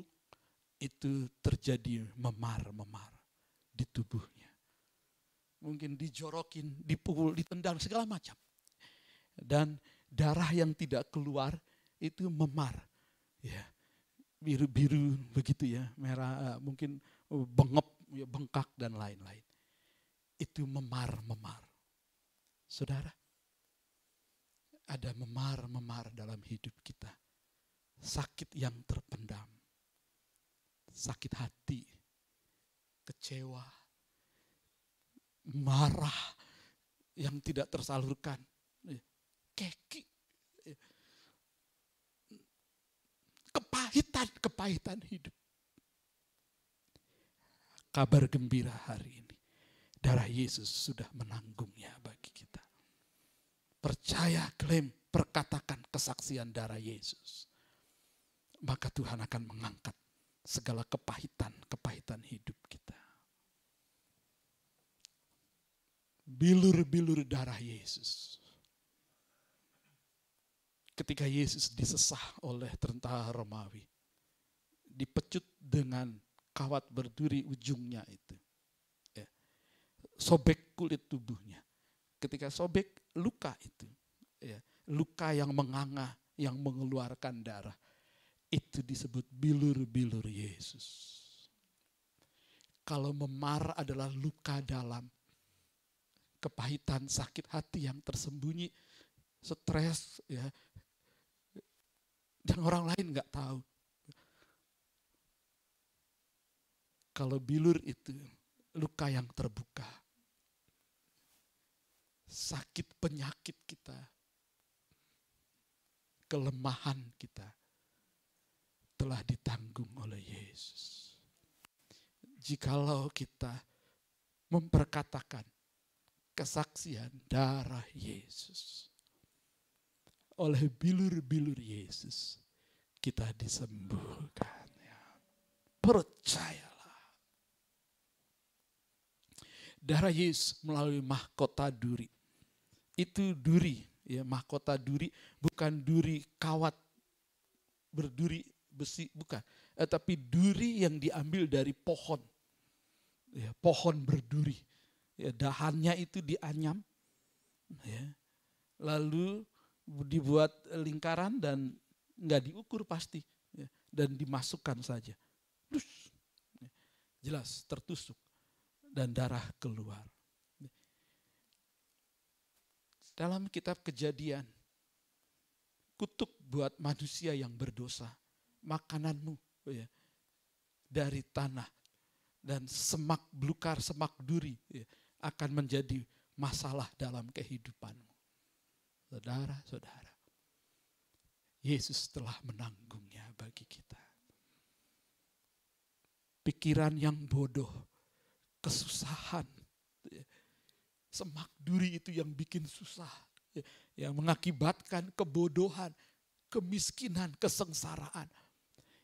itu terjadi memar-memar di tubuhnya. Mungkin dijorokin, dipukul, ditendang segala macam. Dan darah yang tidak keluar itu memar. Ya, biru-biru begitu ya, merah mungkin bengep, ya, bengkak dan lain-lain. Itu memar-memar. Saudara, ada memar-memar dalam hidup kita. Sakit yang terpendam. Sakit hati. Kecewa. Marah yang tidak tersalurkan. Keki. Kepahitan, kepahitan hidup. Kabar gembira hari ini. Darah Yesus sudah menanggungnya bagi kita. Percaya, klaim, perkatakan kesaksian darah Yesus. Maka Tuhan akan mengangkat segala kepahitan-kepahitan hidup kita. Bilur-bilur darah Yesus. Ketika Yesus disesah oleh tentara Romawi, dipecut dengan kawat berduri ujungnya itu. Ya. Sobek kulit tubuhnya. Ketika sobek luka itu, ya. luka yang menganga, yang mengeluarkan darah, itu disebut bilur-bilur Yesus. Kalau memar adalah luka dalam, kepahitan, sakit hati yang tersembunyi, stres, ya, dan orang lain nggak tahu. Kalau bilur itu luka yang terbuka, sakit penyakit kita, kelemahan kita telah ditanggung oleh Yesus. Jikalau kita memperkatakan kesaksian darah Yesus. Oleh bilur-bilur Yesus kita disembuhkan. Ya. Percayalah. Darah Yesus melalui mahkota duri. Itu duri, ya mahkota duri bukan duri kawat berduri besi, bukan. Eh, tapi duri yang diambil dari pohon. Ya, pohon berduri ya, dahannya itu dianyam, ya, lalu dibuat lingkaran dan nggak diukur pasti, ya, dan dimasukkan saja, dus, ya, jelas tertusuk dan darah keluar. Dalam kitab kejadian, kutuk buat manusia yang berdosa, makananmu ya, dari tanah dan semak belukar, semak duri ya, akan menjadi masalah dalam kehidupanmu. Saudara-saudara, Yesus telah menanggungnya bagi kita. Pikiran yang bodoh, kesusahan, semak duri itu yang bikin susah, yang mengakibatkan kebodohan, kemiskinan, kesengsaraan.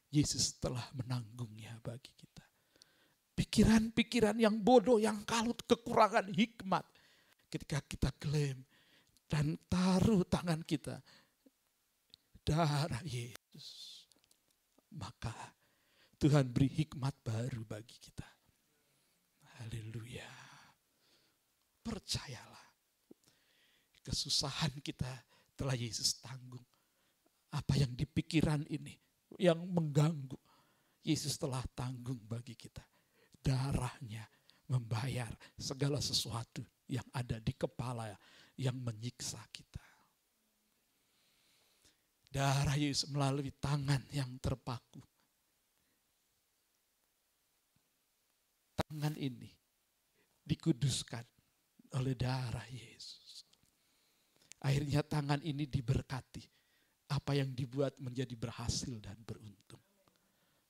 Yesus telah menanggungnya bagi kita pikiran-pikiran yang bodoh, yang kalut, kekurangan hikmat. Ketika kita klaim dan taruh tangan kita darah Yesus, maka Tuhan beri hikmat baru bagi kita. Haleluya. Percayalah. Kesusahan kita telah Yesus tanggung. Apa yang dipikiran ini yang mengganggu. Yesus telah tanggung bagi kita darahnya membayar segala sesuatu yang ada di kepala yang menyiksa kita. Darah Yesus melalui tangan yang terpaku. Tangan ini dikuduskan oleh darah Yesus. Akhirnya tangan ini diberkati. Apa yang dibuat menjadi berhasil dan beruntung.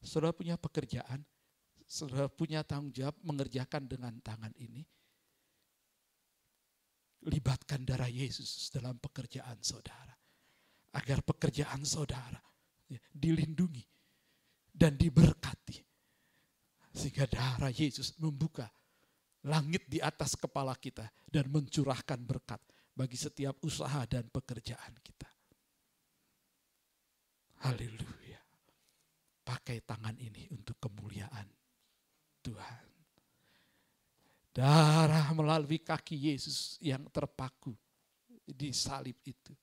Saudara punya pekerjaan, saudara punya tanggung jawab mengerjakan dengan tangan ini. Libatkan darah Yesus dalam pekerjaan saudara. Agar pekerjaan saudara ya, dilindungi dan diberkati. Sehingga darah Yesus membuka langit di atas kepala kita dan mencurahkan berkat bagi setiap usaha dan pekerjaan kita. Haleluya. Pakai tangan ini untuk kemuliaan Tuhan. Darah melalui kaki Yesus yang terpaku di salib itu.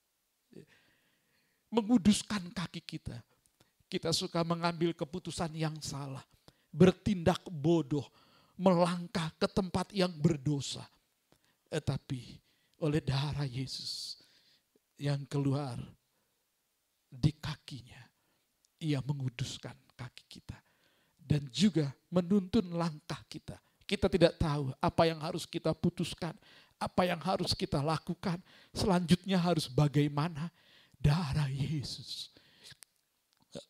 Menguduskan kaki kita. Kita suka mengambil keputusan yang salah. Bertindak bodoh. Melangkah ke tempat yang berdosa. Tetapi oleh darah Yesus yang keluar di kakinya. Ia menguduskan kaki kita. Dan juga menuntun langkah kita. Kita tidak tahu apa yang harus kita putuskan. Apa yang harus kita lakukan. Selanjutnya harus bagaimana. Darah Yesus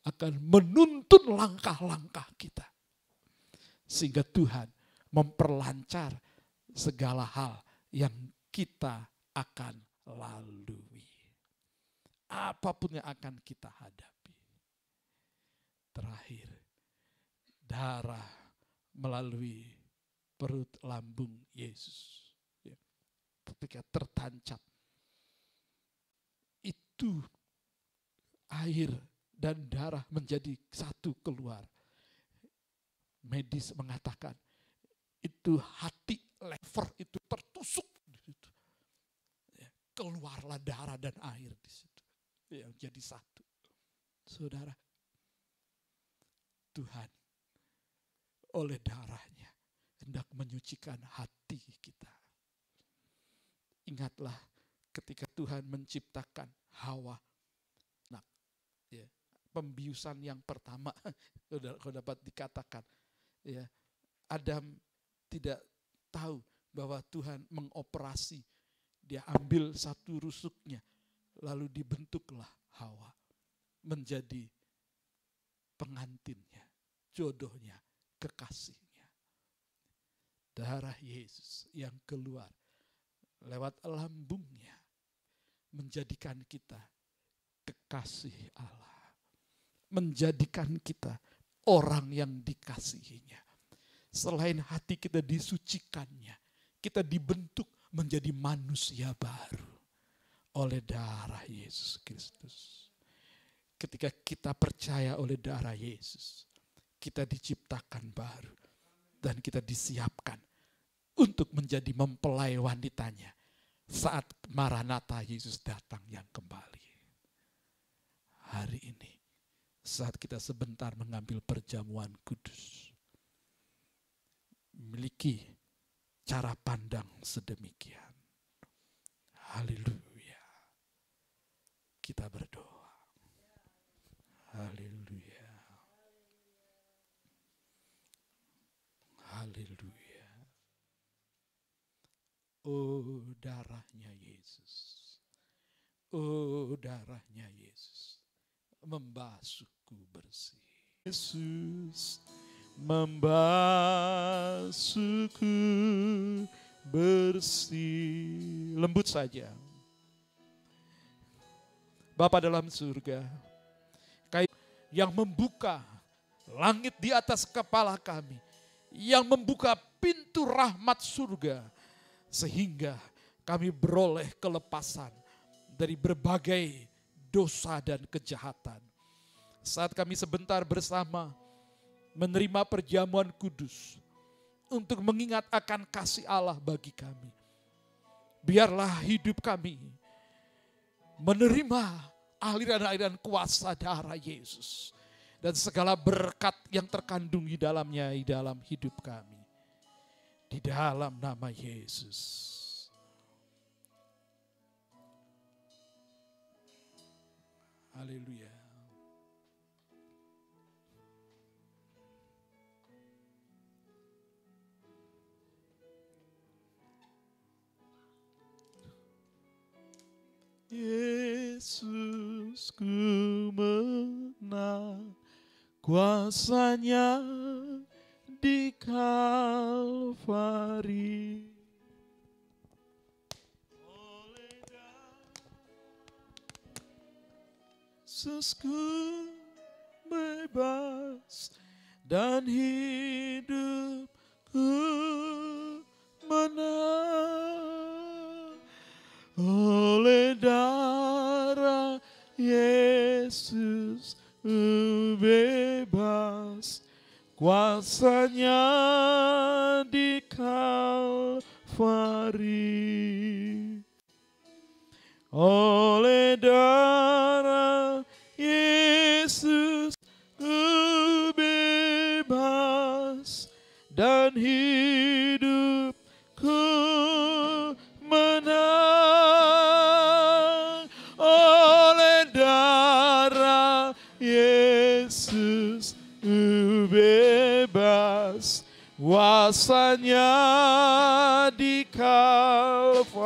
akan menuntun langkah-langkah kita. Sehingga Tuhan memperlancar segala hal yang kita akan lalui. Apa pun yang akan kita hadapi. Terakhir, darah melalui perut lambung Yesus. Ya. Ketika tertancap, itu air dan darah menjadi satu keluar. Medis mengatakan, itu hati lever itu tertusuk. Ya, keluarlah darah dan air di situ. Yang jadi satu. Saudara, Tuhan oleh darahnya hendak menyucikan hati kita. Ingatlah ketika Tuhan menciptakan Hawa. Nah, ya, pembiusan yang pertama *laughs* kalau dapat dikatakan ya Adam tidak tahu bahwa Tuhan mengoperasi dia ambil satu rusuknya lalu dibentuklah Hawa menjadi pengantinnya jodohnya kekasihnya darah Yesus yang keluar lewat lambungnya menjadikan kita kekasih Allah. Menjadikan kita orang yang dikasihinya. Selain hati kita disucikannya, kita dibentuk menjadi manusia baru oleh darah Yesus Kristus. Ketika kita percaya oleh darah Yesus, kita diciptakan baru dan kita disiapkan untuk menjadi mempelai wanitanya saat Maranatha Yesus datang yang kembali. Hari ini, saat kita sebentar mengambil perjamuan kudus, miliki cara pandang sedemikian. Haleluya. Kita berdoa. Haleluya. Haleluya. Oh darahnya Yesus. Oh darahnya Yesus. Membasuhku bersih. Yesus membasuhku bersih. Lembut saja. Bapa dalam surga, yang membuka langit di atas kepala kami, yang membuka pintu rahmat surga, sehingga kami beroleh kelepasan dari berbagai dosa dan kejahatan. Saat kami sebentar bersama menerima perjamuan kudus untuk mengingat akan kasih Allah bagi kami. Biarlah hidup kami menerima aliran-aliran kuasa darah Yesus dan segala berkat yang terkandung di dalamnya di dalam hidup kami. Di dalam nama Yesus. Haleluya. Yesus ku menang kuasanya di Kalvari. Yesusku bebas dan hidupku menang oleh darah Yesus bebas kuasanya di Kalvari. Oleh darah kuasanya di Kalvari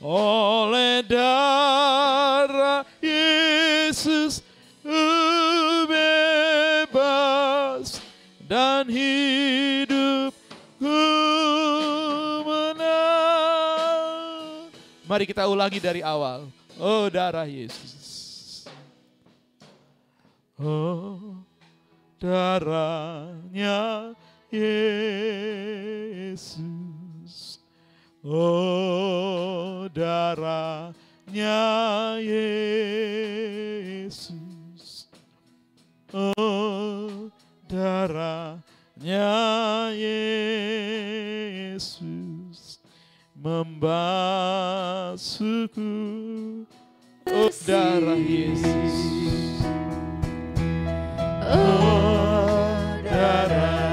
oleh darah Yesus bebas dan hidupku menang. Mari kita ulangi dari awal. Oh darah Yesus. Oh darahnya Yesus. Oh darahnya Yesus. Oh darahnya Yesus membasuhku. Oh darah Yesus. Oh darahnya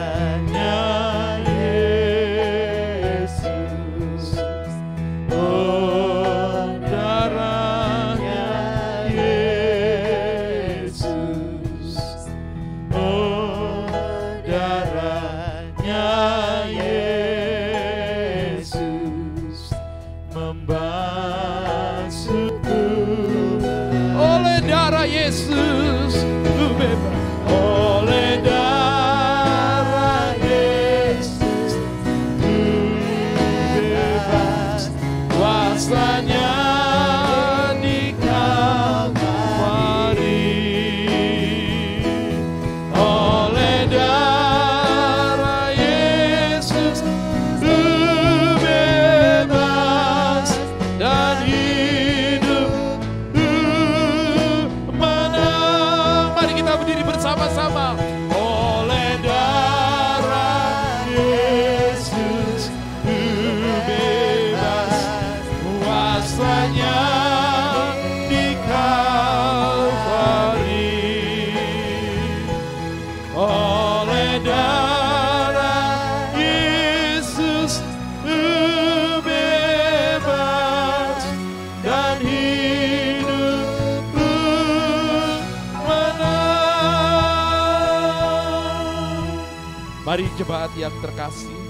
yang terkasih,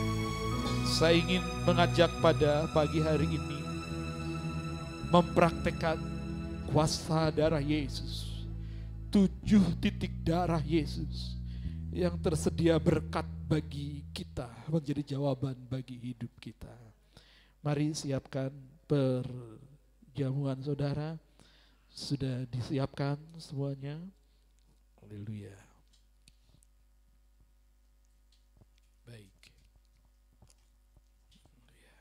saya ingin mengajak pada pagi hari ini mempraktekkan kuasa darah Yesus. Tujuh titik darah Yesus yang tersedia berkat bagi kita, menjadi jawaban bagi hidup kita. Mari siapkan perjamuan saudara. Sudah disiapkan semuanya. Haleluya. Baik. Haleluya.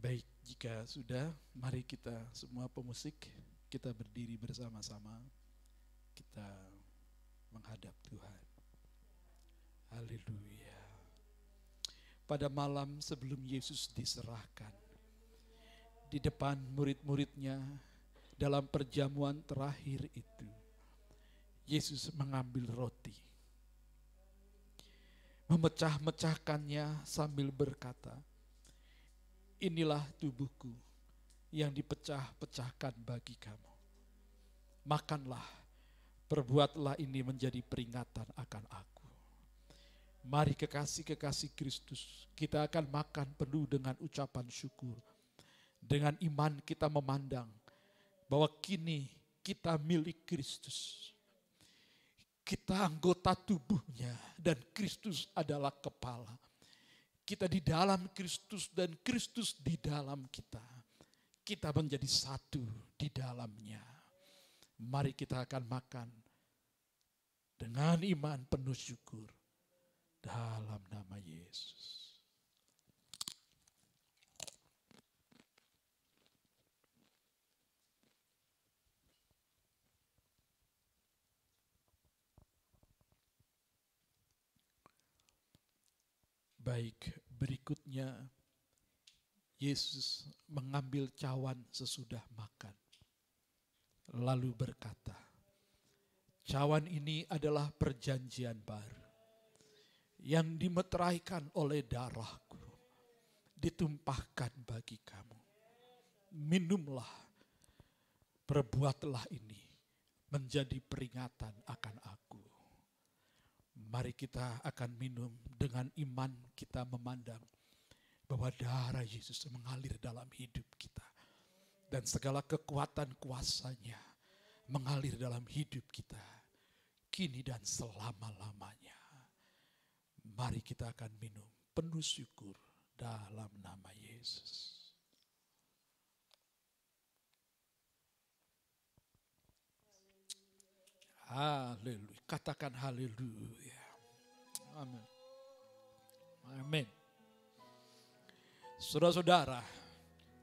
Baik, jika sudah, mari kita semua pemusik, kita berdiri bersama-sama, kita menghadap Tuhan. Haleluya. Pada malam sebelum Yesus diserahkan, di depan murid-muridnya dalam perjamuan terakhir itu, Yesus mengambil roti, memecah-mecahkannya sambil berkata, inilah tubuhku yang dipecah-pecahkan bagi kamu. Makanlah, perbuatlah ini menjadi peringatan akan aku. Mari kekasih-kekasih Kristus, kita akan makan penuh dengan ucapan syukur. Dengan iman kita memandang bahwa kini kita milik Kristus. Kita anggota tubuhnya dan Kristus adalah kepala. Kita di dalam Kristus dan Kristus di dalam kita. Kita menjadi satu di dalamnya. Mari kita akan makan dengan iman penuh syukur dalam nama Yesus. Baik, berikutnya Yesus mengambil cawan sesudah makan. Lalu berkata, cawan ini adalah perjanjian baru yang dimeteraikan oleh darahku, ditumpahkan bagi kamu. Minumlah, perbuatlah ini menjadi peringatan akan aku. Mari kita akan minum dengan iman kita memandang bahwa darah Yesus mengalir dalam hidup kita. Dan segala kekuatan kuasanya mengalir dalam hidup kita. Kini dan selama-lamanya. Mari kita akan minum penuh syukur dalam nama Yesus. Haleluya. Katakan haleluya. Amin. Amin. Saudara-saudara,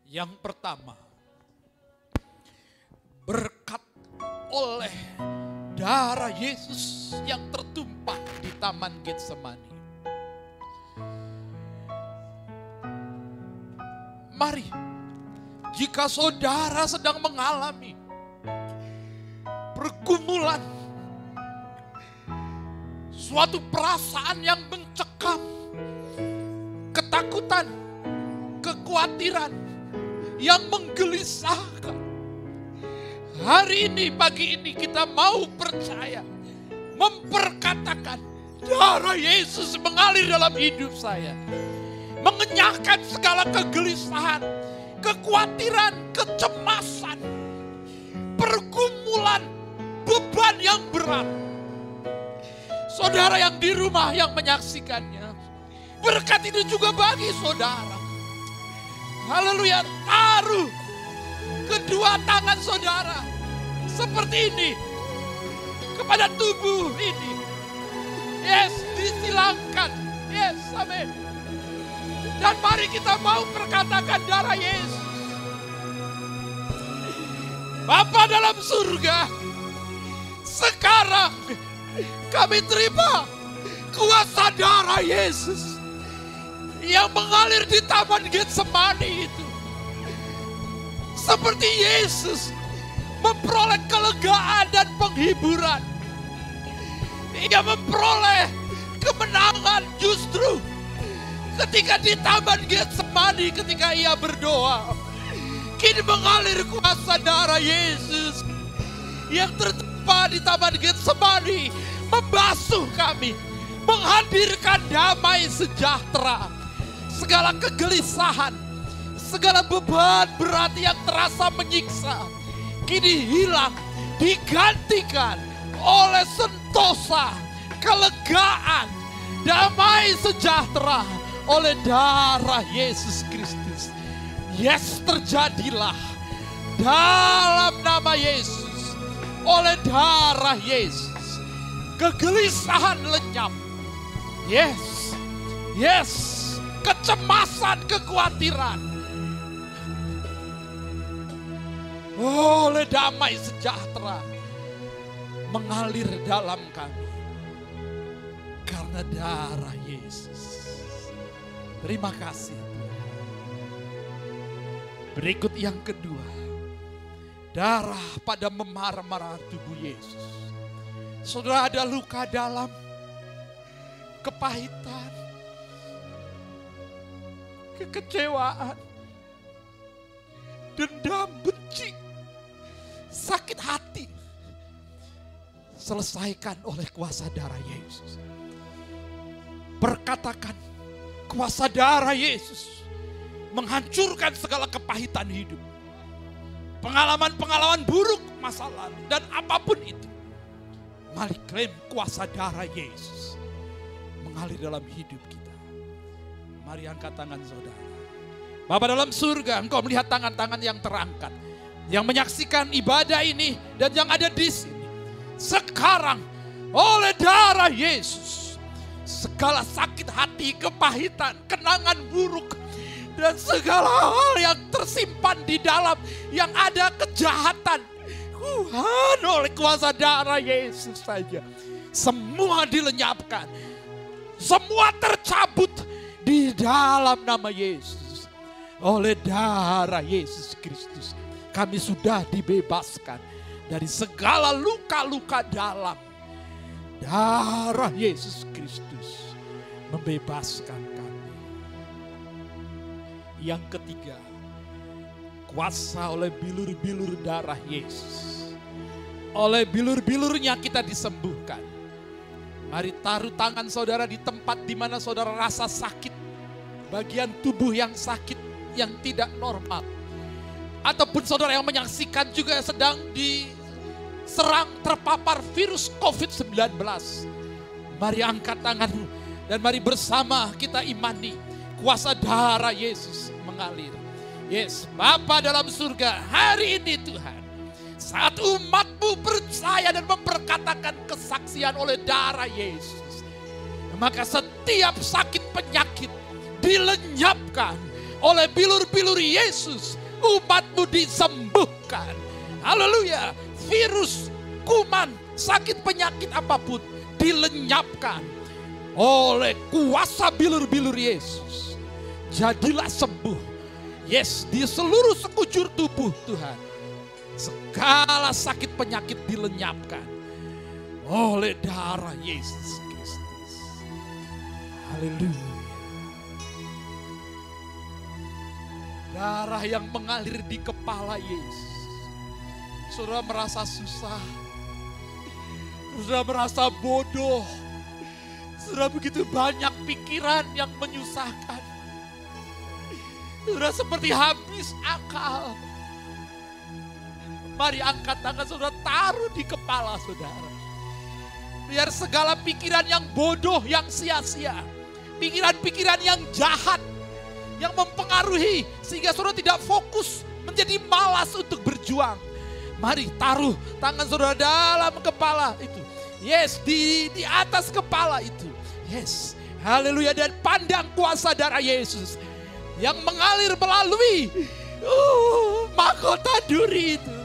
yang pertama, berkat oleh darah Yesus yang tertumpah di Taman Getsemani. Mari, jika saudara sedang mengalami pergumulan, suatu perasaan yang mencekam, ketakutan, kekhawatiran yang menggelisahkan. Hari ini, pagi ini kita mau percaya, memperkatakan darah Yesus mengalir dalam hidup saya. Mengenyahkan segala kegelisahan, kekhawatiran, kecemasan, pergumulan, beban yang berat. Saudara yang di rumah yang menyaksikannya, berkat itu juga bagi saudara. Haleluya, taruh kedua tangan saudara seperti ini kepada tubuh ini. Yes, disilangkan. Yes, amin. Dan mari kita mau perkatakan darah Yesus. Bapa dalam surga, sekarang kami terima kuasa darah Yesus yang mengalir di Taman Getsemani itu. Seperti Yesus memperoleh kelegaan dan penghiburan. Ia memperoleh kemenangan justru ketika di Taman Getsemani ketika ia berdoa. Kini mengalir kuasa darah Yesus yang tertumpah di Taman Getsemani membasuh kami, menghadirkan damai sejahtera. Segala kegelisahan, segala beban berat yang terasa menyiksa, kini hilang, digantikan oleh sentosa, kelegaan, damai sejahtera oleh darah Yesus Kristus. Yes, terjadilah dalam nama Yesus, oleh darah Yesus, kegelisahan lenyap. Yes, yes, kecemasan, kekhawatiran. Oleh damai sejahtera mengalir dalam kami. Karena darah Yesus. Terima kasih. Berikut yang kedua. Darah pada memar-mar tubuh Yesus. Saudara ada luka dalam. Kepahitan. Kekecewaan. Dendam, benci. Sakit hati. Selesaikan oleh kuasa darah Yesus. Perkatakan kuasa darah Yesus menghancurkan segala kepahitan hidup. Pengalaman-pengalaman buruk masa lalu dan apa pun itu. Mari klaim kuasa darah Yesus mengalir dalam hidup kita. Mari angkat tangan saudara. Bapak dalam surga, engkau melihat tangan-tangan yang terangkat. Yang menyaksikan ibadah ini dan yang ada di sini. Sekarang oleh darah Yesus. Segala sakit hati, kepahitan, kenangan buruk. Dan segala hal yang tersimpan di dalam yang ada kejahatan. Tuhan oleh kuasa darah Yesus saja. Semua dilenyapkan. Semua tercabut di dalam nama Yesus. Oleh darah Yesus Kristus. Kami sudah dibebaskan dari segala luka-luka dalam. Darah Yesus Kristus membebaskan. Yang ketiga, kuasa oleh bilur-bilur darah Yesus. Oleh bilur-bilurnya kita disembuhkan. Mari taruh tangan saudara di tempat di mana saudara rasa sakit. Bagian tubuh yang sakit, yang tidak normal. Ataupun saudara yang menyaksikan juga sedang diserang terpapar virus COVID-19. Mari angkat tanganmu dan mari bersama kita imani kuasa darah Yesus mengalir. Yes, Bapa dalam surga, hari ini Tuhan, saat umatmu percaya dan memperkatakan kesaksian oleh darah Yesus, maka setiap sakit penyakit dilenyapkan oleh bilur-bilur Yesus, umatmu disembuhkan. Haleluya, virus, kuman, sakit penyakit apa pun dilenyapkan oleh kuasa bilur-bilur Yesus. Jadilah sembuh Yes, di seluruh sekujur tubuh Tuhan. Segala sakit penyakit dilenyapkan oleh darah Yesus Kristus. Haleluya. Darah yang mengalir di kepala Yesus. Saudara merasa susah. Saudara merasa bodoh. Saudara begitu banyak pikiran yang menyusahkan. Saudara seperti habis akal. Mari angkat tangan saudara taruh di kepala saudara. Biar segala pikiran yang bodoh, yang sia-sia. Pikiran-pikiran yang jahat. Yang mempengaruhi sehingga saudara tidak fokus menjadi malas untuk berjuang. Mari taruh tangan saudara dalam kepala itu. Yes, di di atas kepala itu. Yes. Haleluya dan pandang kuasa darah Yesus yang mengalir melalui uh, mahkota duri itu.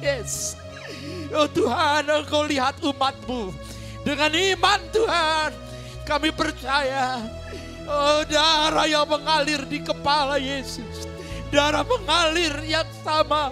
Yes. Oh Tuhan, Engkau lihat umatmu. Dengan iman Tuhan, kami percaya. Oh darah yang mengalir di kepala Yesus. Darah mengalir yang sama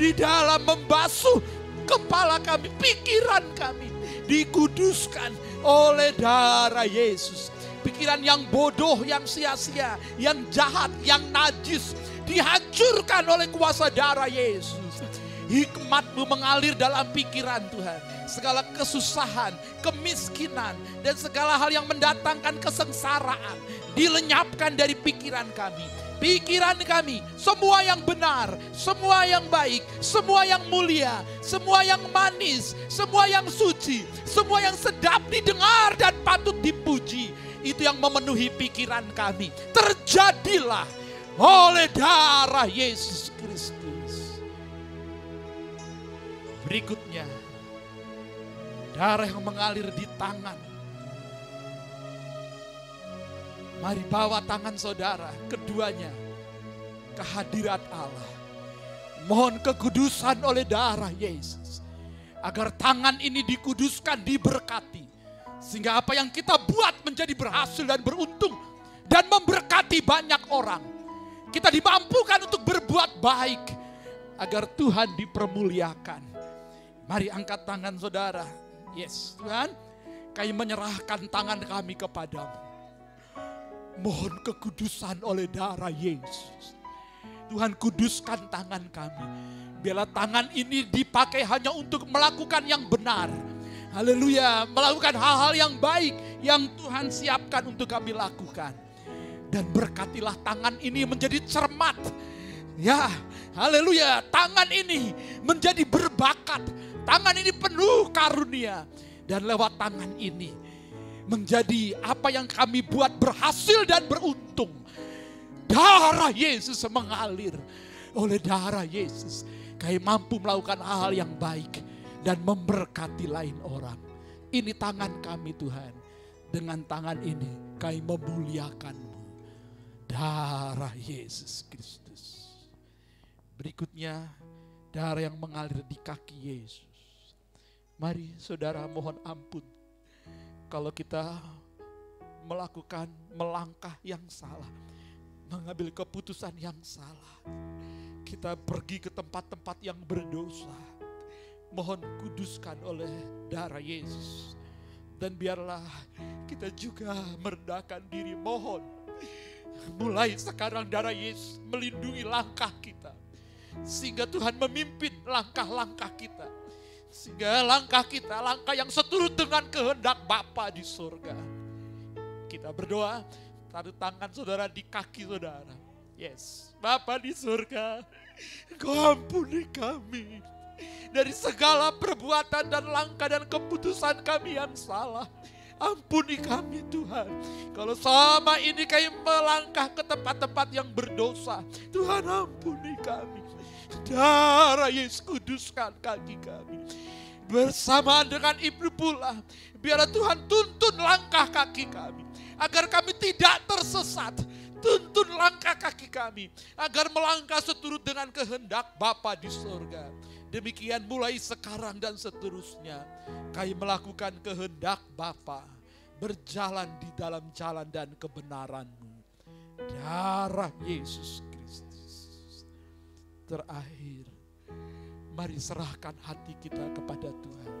di dalam membasuh kepala kami, pikiran kami. Dikuduskan oleh darah Yesus pikiran yang bodoh, yang sia-sia, yang jahat, yang najis dihancurkan oleh kuasa darah Yesus. Hikmatmu mengalir dalam pikiran Tuhan. Segala kesusahan, kemiskinan, dan segala hal yang mendatangkan kesengsaraan dilenyapkan dari pikiran kami. Pikiran kami, semua yang benar, semua yang baik, semua yang mulia, semua yang manis, semua yang suci, semua yang sedap didengar dan patut dipuji itu yang memenuhi pikiran kami. Terjadilah oleh darah Yesus Kristus. Berikutnya, darah yang mengalir di tangan. Mari bawa tangan saudara, keduanya, kehadirat Allah. Mohon kekudusan oleh darah Yesus. Agar tangan ini dikuduskan, diberkati sehingga apa yang kita buat menjadi berhasil dan beruntung dan memberkati banyak orang. Kita dimampukan untuk berbuat baik agar Tuhan dipermuliakan. Mari angkat tangan saudara. Yes, Tuhan, kami menyerahkan tangan kami kepadamu. Mohon kekudusan oleh darah Yesus. Tuhan kuduskan tangan kami. Biarlah tangan ini dipakai hanya untuk melakukan yang benar Haleluya, melakukan hal-hal yang baik yang Tuhan siapkan untuk kami lakukan. Dan berkatilah tangan ini menjadi cermat, Ya, haleluya. Tangan ini menjadi berbakat. Tangan ini penuh karunia. Dan lewat tangan ini menjadi apa yang kami buat berhasil dan beruntung. Darah Yesus mengalir. Oleh darah Yesus, kami mampu melakukan hal yang baik dan memberkati lain orang. Ini tangan kami Tuhan. Dengan tangan ini kami memuliakanmu. Darah Yesus Kristus. Berikutnya darah yang mengalir di kaki Yesus. Mari saudara mohon ampun. Kalau kita melakukan melangkah yang salah. Mengambil keputusan yang salah. Kita pergi ke tempat-tempat yang berdosa mohon kuduskan oleh darah Yesus. Dan biarlah kita juga merendahkan diri mohon. Mulai sekarang darah Yesus melindungi langkah kita. Sehingga Tuhan memimpin langkah-langkah kita. Sehingga langkah kita, langkah yang seturut dengan kehendak Bapa di surga. Kita berdoa, taruh tangan saudara di kaki saudara. Yes, Bapa di surga, Kau ampuni kami dari segala perbuatan dan langkah dan keputusan kami yang salah. Ampuni kami Tuhan. Kalau selama ini kami melangkah ke tempat-tempat yang berdosa. Tuhan ampuni kami. Darah Yesus kuduskan kaki kami. Bersamaan dengan ibu pula. Biarlah Tuhan tuntun langkah kaki kami. Agar kami tidak tersesat. Tuntun langkah kaki kami. Agar melangkah seturut dengan kehendak Bapa di surga. Demikian mulai sekarang dan seterusnya. Kami melakukan kehendak Bapa berjalan di dalam jalan dan kebenaranmu. Darah Yesus Kristus. Terakhir, mari serahkan hati kita kepada Tuhan.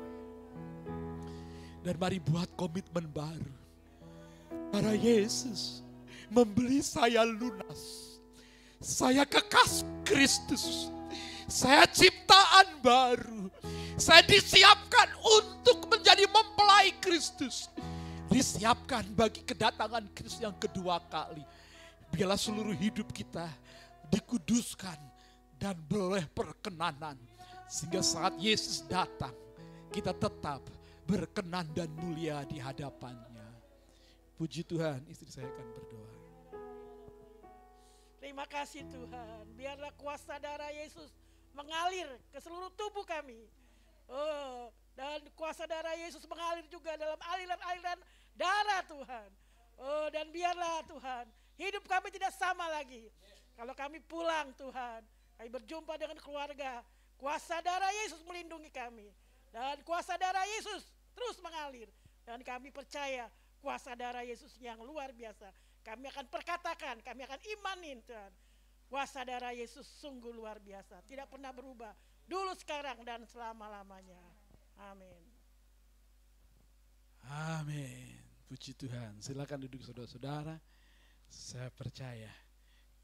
Dan mari buat komitmen baru. Para Yesus membeli saya lunas. Saya kekas Kristus saya ciptaan baru. Saya disiapkan untuk menjadi mempelai Kristus. Disiapkan bagi kedatangan Kristus yang kedua kali. Biarlah seluruh hidup kita dikuduskan dan boleh perkenanan. Sehingga saat Yesus datang, kita tetap berkenan dan mulia di hadapannya. Puji Tuhan, istri saya akan berdoa. Terima kasih Tuhan. Biarlah kuasa darah Yesus mengalir ke seluruh tubuh kami. Oh, dan kuasa darah Yesus mengalir juga dalam aliran-aliran darah Tuhan. Oh, dan biarlah Tuhan, hidup kami tidak sama lagi. Kalau kami pulang Tuhan, kami berjumpa dengan keluarga, kuasa darah Yesus melindungi kami. Dan kuasa darah Yesus terus mengalir. Dan kami percaya kuasa darah Yesus yang luar biasa. Kami akan perkatakan, kami akan imanin Tuhan Kuasa darah Yesus sungguh luar biasa. Tidak pernah berubah. Dulu, sekarang, dan selama-lamanya. Amin. Amin. Puji Tuhan. Silakan duduk saudara-saudara. Saya percaya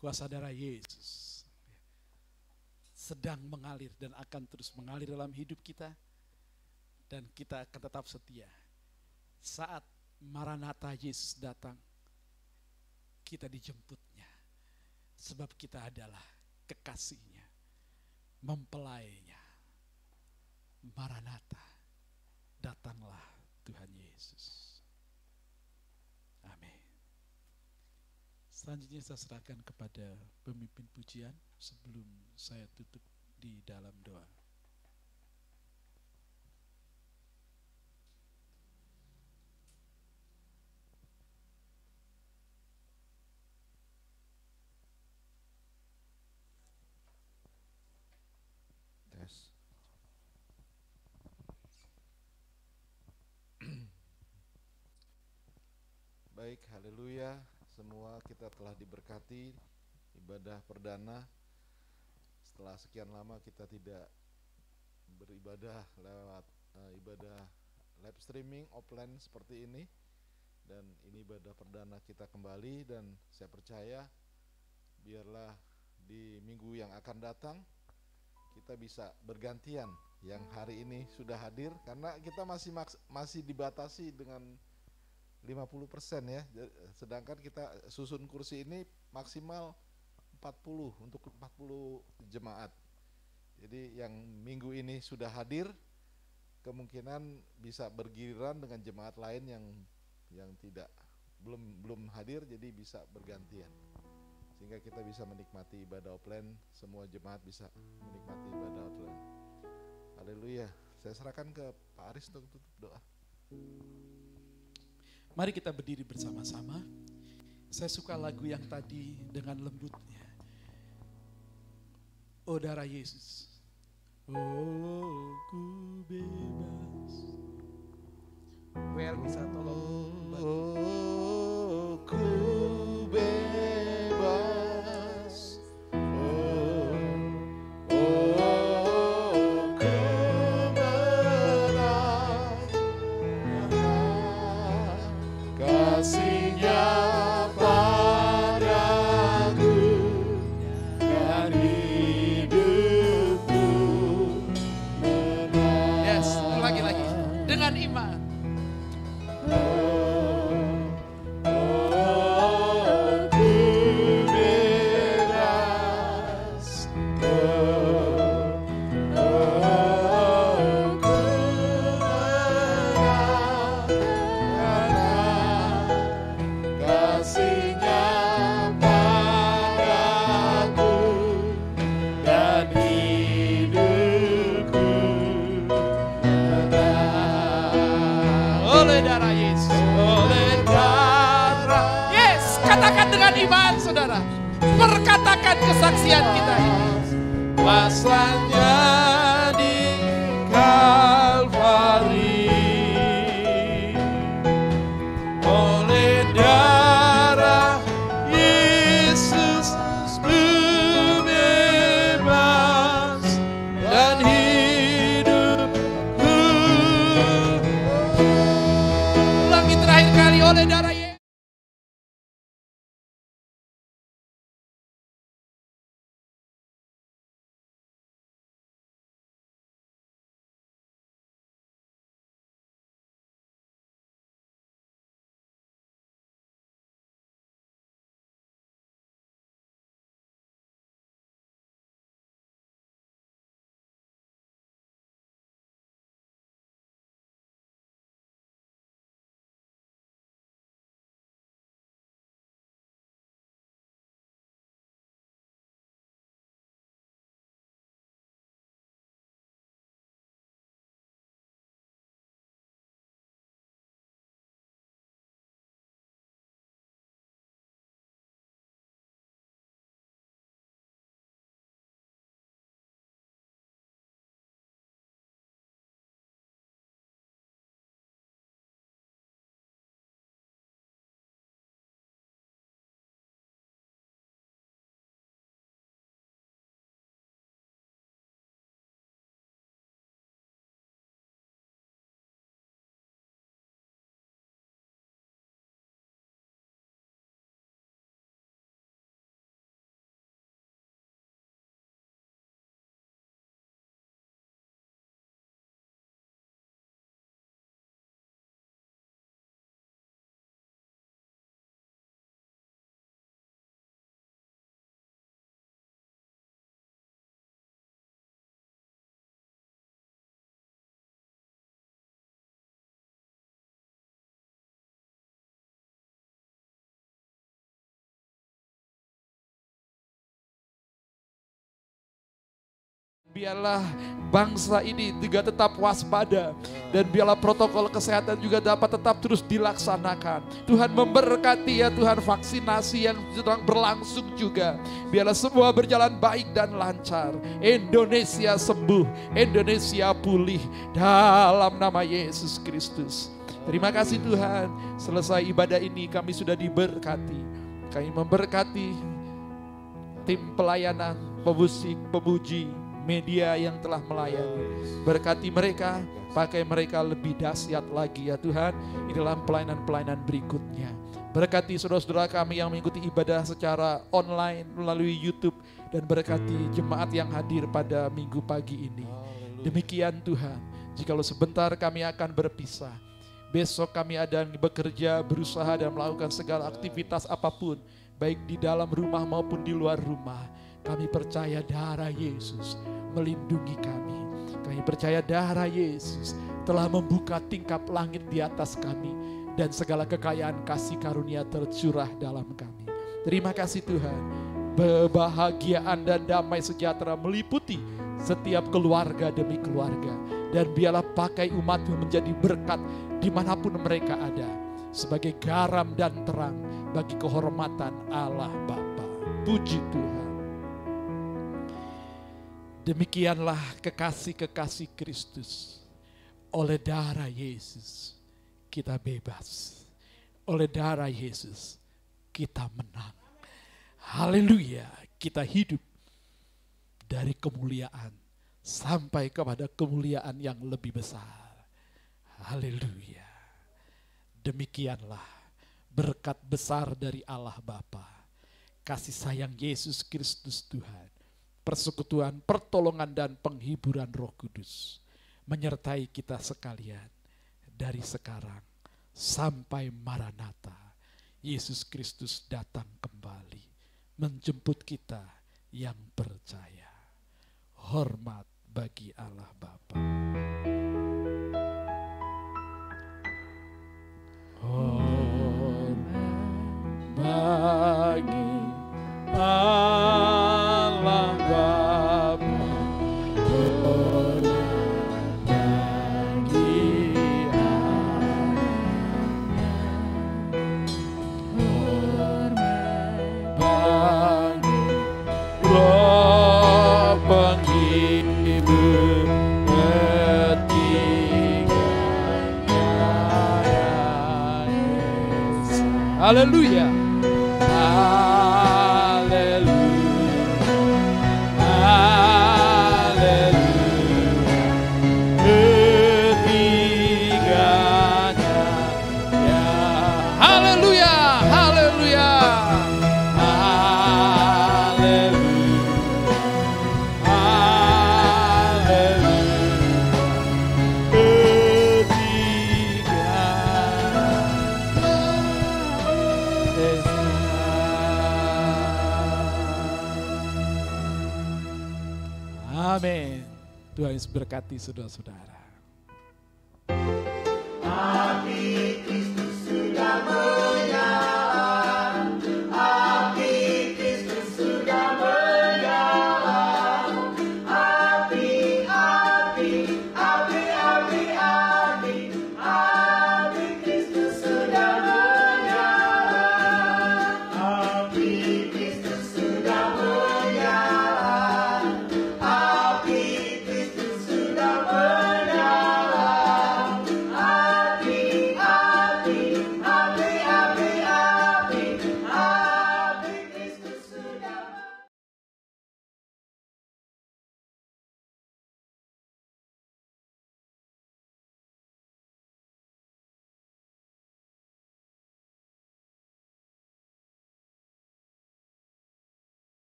kuasa darah Yesus sedang mengalir dan akan terus mengalir dalam hidup kita. Dan kita akan tetap setia. Saat Maranatha Yesus datang, kita dijemputnya Sebab kita adalah kekasihnya, mempelainya. Maranatha, datanglah Tuhan Yesus. Amin. Selanjutnya saya serahkan kepada pemimpin pujian sebelum saya tutup di dalam doa. Baik, haleluya. Semua kita telah diberkati ibadah perdana. Setelah sekian lama kita tidak beribadah lewat uh, ibadah live streaming offline seperti ini dan ini ibadah perdana kita kembali dan saya percaya biarlah di minggu yang akan datang kita bisa bergantian yang hari ini sudah hadir karena kita masih masih dibatasi dengan 50% ya. Sedangkan kita susun kursi ini maksimal 40 40 untuk 40 jemaat. Jadi yang minggu ini sudah hadir kemungkinan bisa bergiliran dengan jemaat lain yang yang tidak belum belum hadir jadi bisa bergantian sehingga kita bisa menikmati ibadah offline semua jemaat bisa menikmati ibadah offline haleluya saya serahkan ke Pak Aris untuk tutup doa Mari kita berdiri bersama-sama. Saya suka lagu yang tadi dengan lembutnya. Oh darah Yesus. Oh ku bebas. Well bisa tolong. Oh, ku kesaksian kita ini. Kuasanya di Kalvari oleh darah Yesus bebas dan hidupku Ulangi terakhir kali oleh darah Yesus. Biarlah bangsa ini juga tetap waspada dan biarlah protokol kesehatan juga dapat tetap terus dilaksanakan. Tuhan memberkati ya Tuhan vaksinasi yang sedang berlangsung juga. Biarlah semua berjalan baik dan lancar. Indonesia sembuh, Indonesia pulih dalam nama Yesus Kristus. Terima kasih Tuhan. Selesai ibadah ini kami sudah diberkati. Kami memberkati tim pelayanan, pemusik, pemuji, media yang telah melayani. Berkati mereka, pakai mereka lebih dahsyat lagi ya Tuhan di dalam pelayanan-pelayanan berikutnya. Berkati saudara-saudara kami yang mengikuti ibadah secara online melalui YouTube dan berkati jemaat yang hadir pada minggu pagi ini. Demikian Tuhan, jikalau sebentar kami akan berpisah, besok kami ada yang bekerja, berusaha dan melakukan segala aktivitas apa pun. baik di dalam rumah maupun di luar rumah. Kami percaya darah Yesus melindungi kami. Kami percaya darah Yesus telah membuka tingkap langit di atas kami dan segala kekayaan kasih karunia tercurah dalam kami. Terima kasih Tuhan. Kebahagiaan dan damai sejahtera meliputi setiap keluarga demi keluarga. Dan biarlah pakai umatmu menjadi berkat di mana pun mereka ada. Sebagai garam dan terang bagi kehormatan Allah Bapa. Puji Tuhan. Demikianlah kekasih-kekasih Kristus. Oleh darah Yesus kita bebas. Oleh darah Yesus kita menang. Haleluya, kita hidup dari kemuliaan sampai kepada kemuliaan yang lebih besar. Haleluya. Demikianlah berkat besar dari Allah Bapa, kasih sayang Yesus Kristus Tuhan, persekutuan, pertolongan dan penghiburan Roh Kudus menyertai kita sekalian dari sekarang sampai Maranatha. Yesus Kristus datang kembali menjemput kita yang percaya. Hormat bagi Allah Bapa. Hormat Yesus. Berkati saudara-saudara.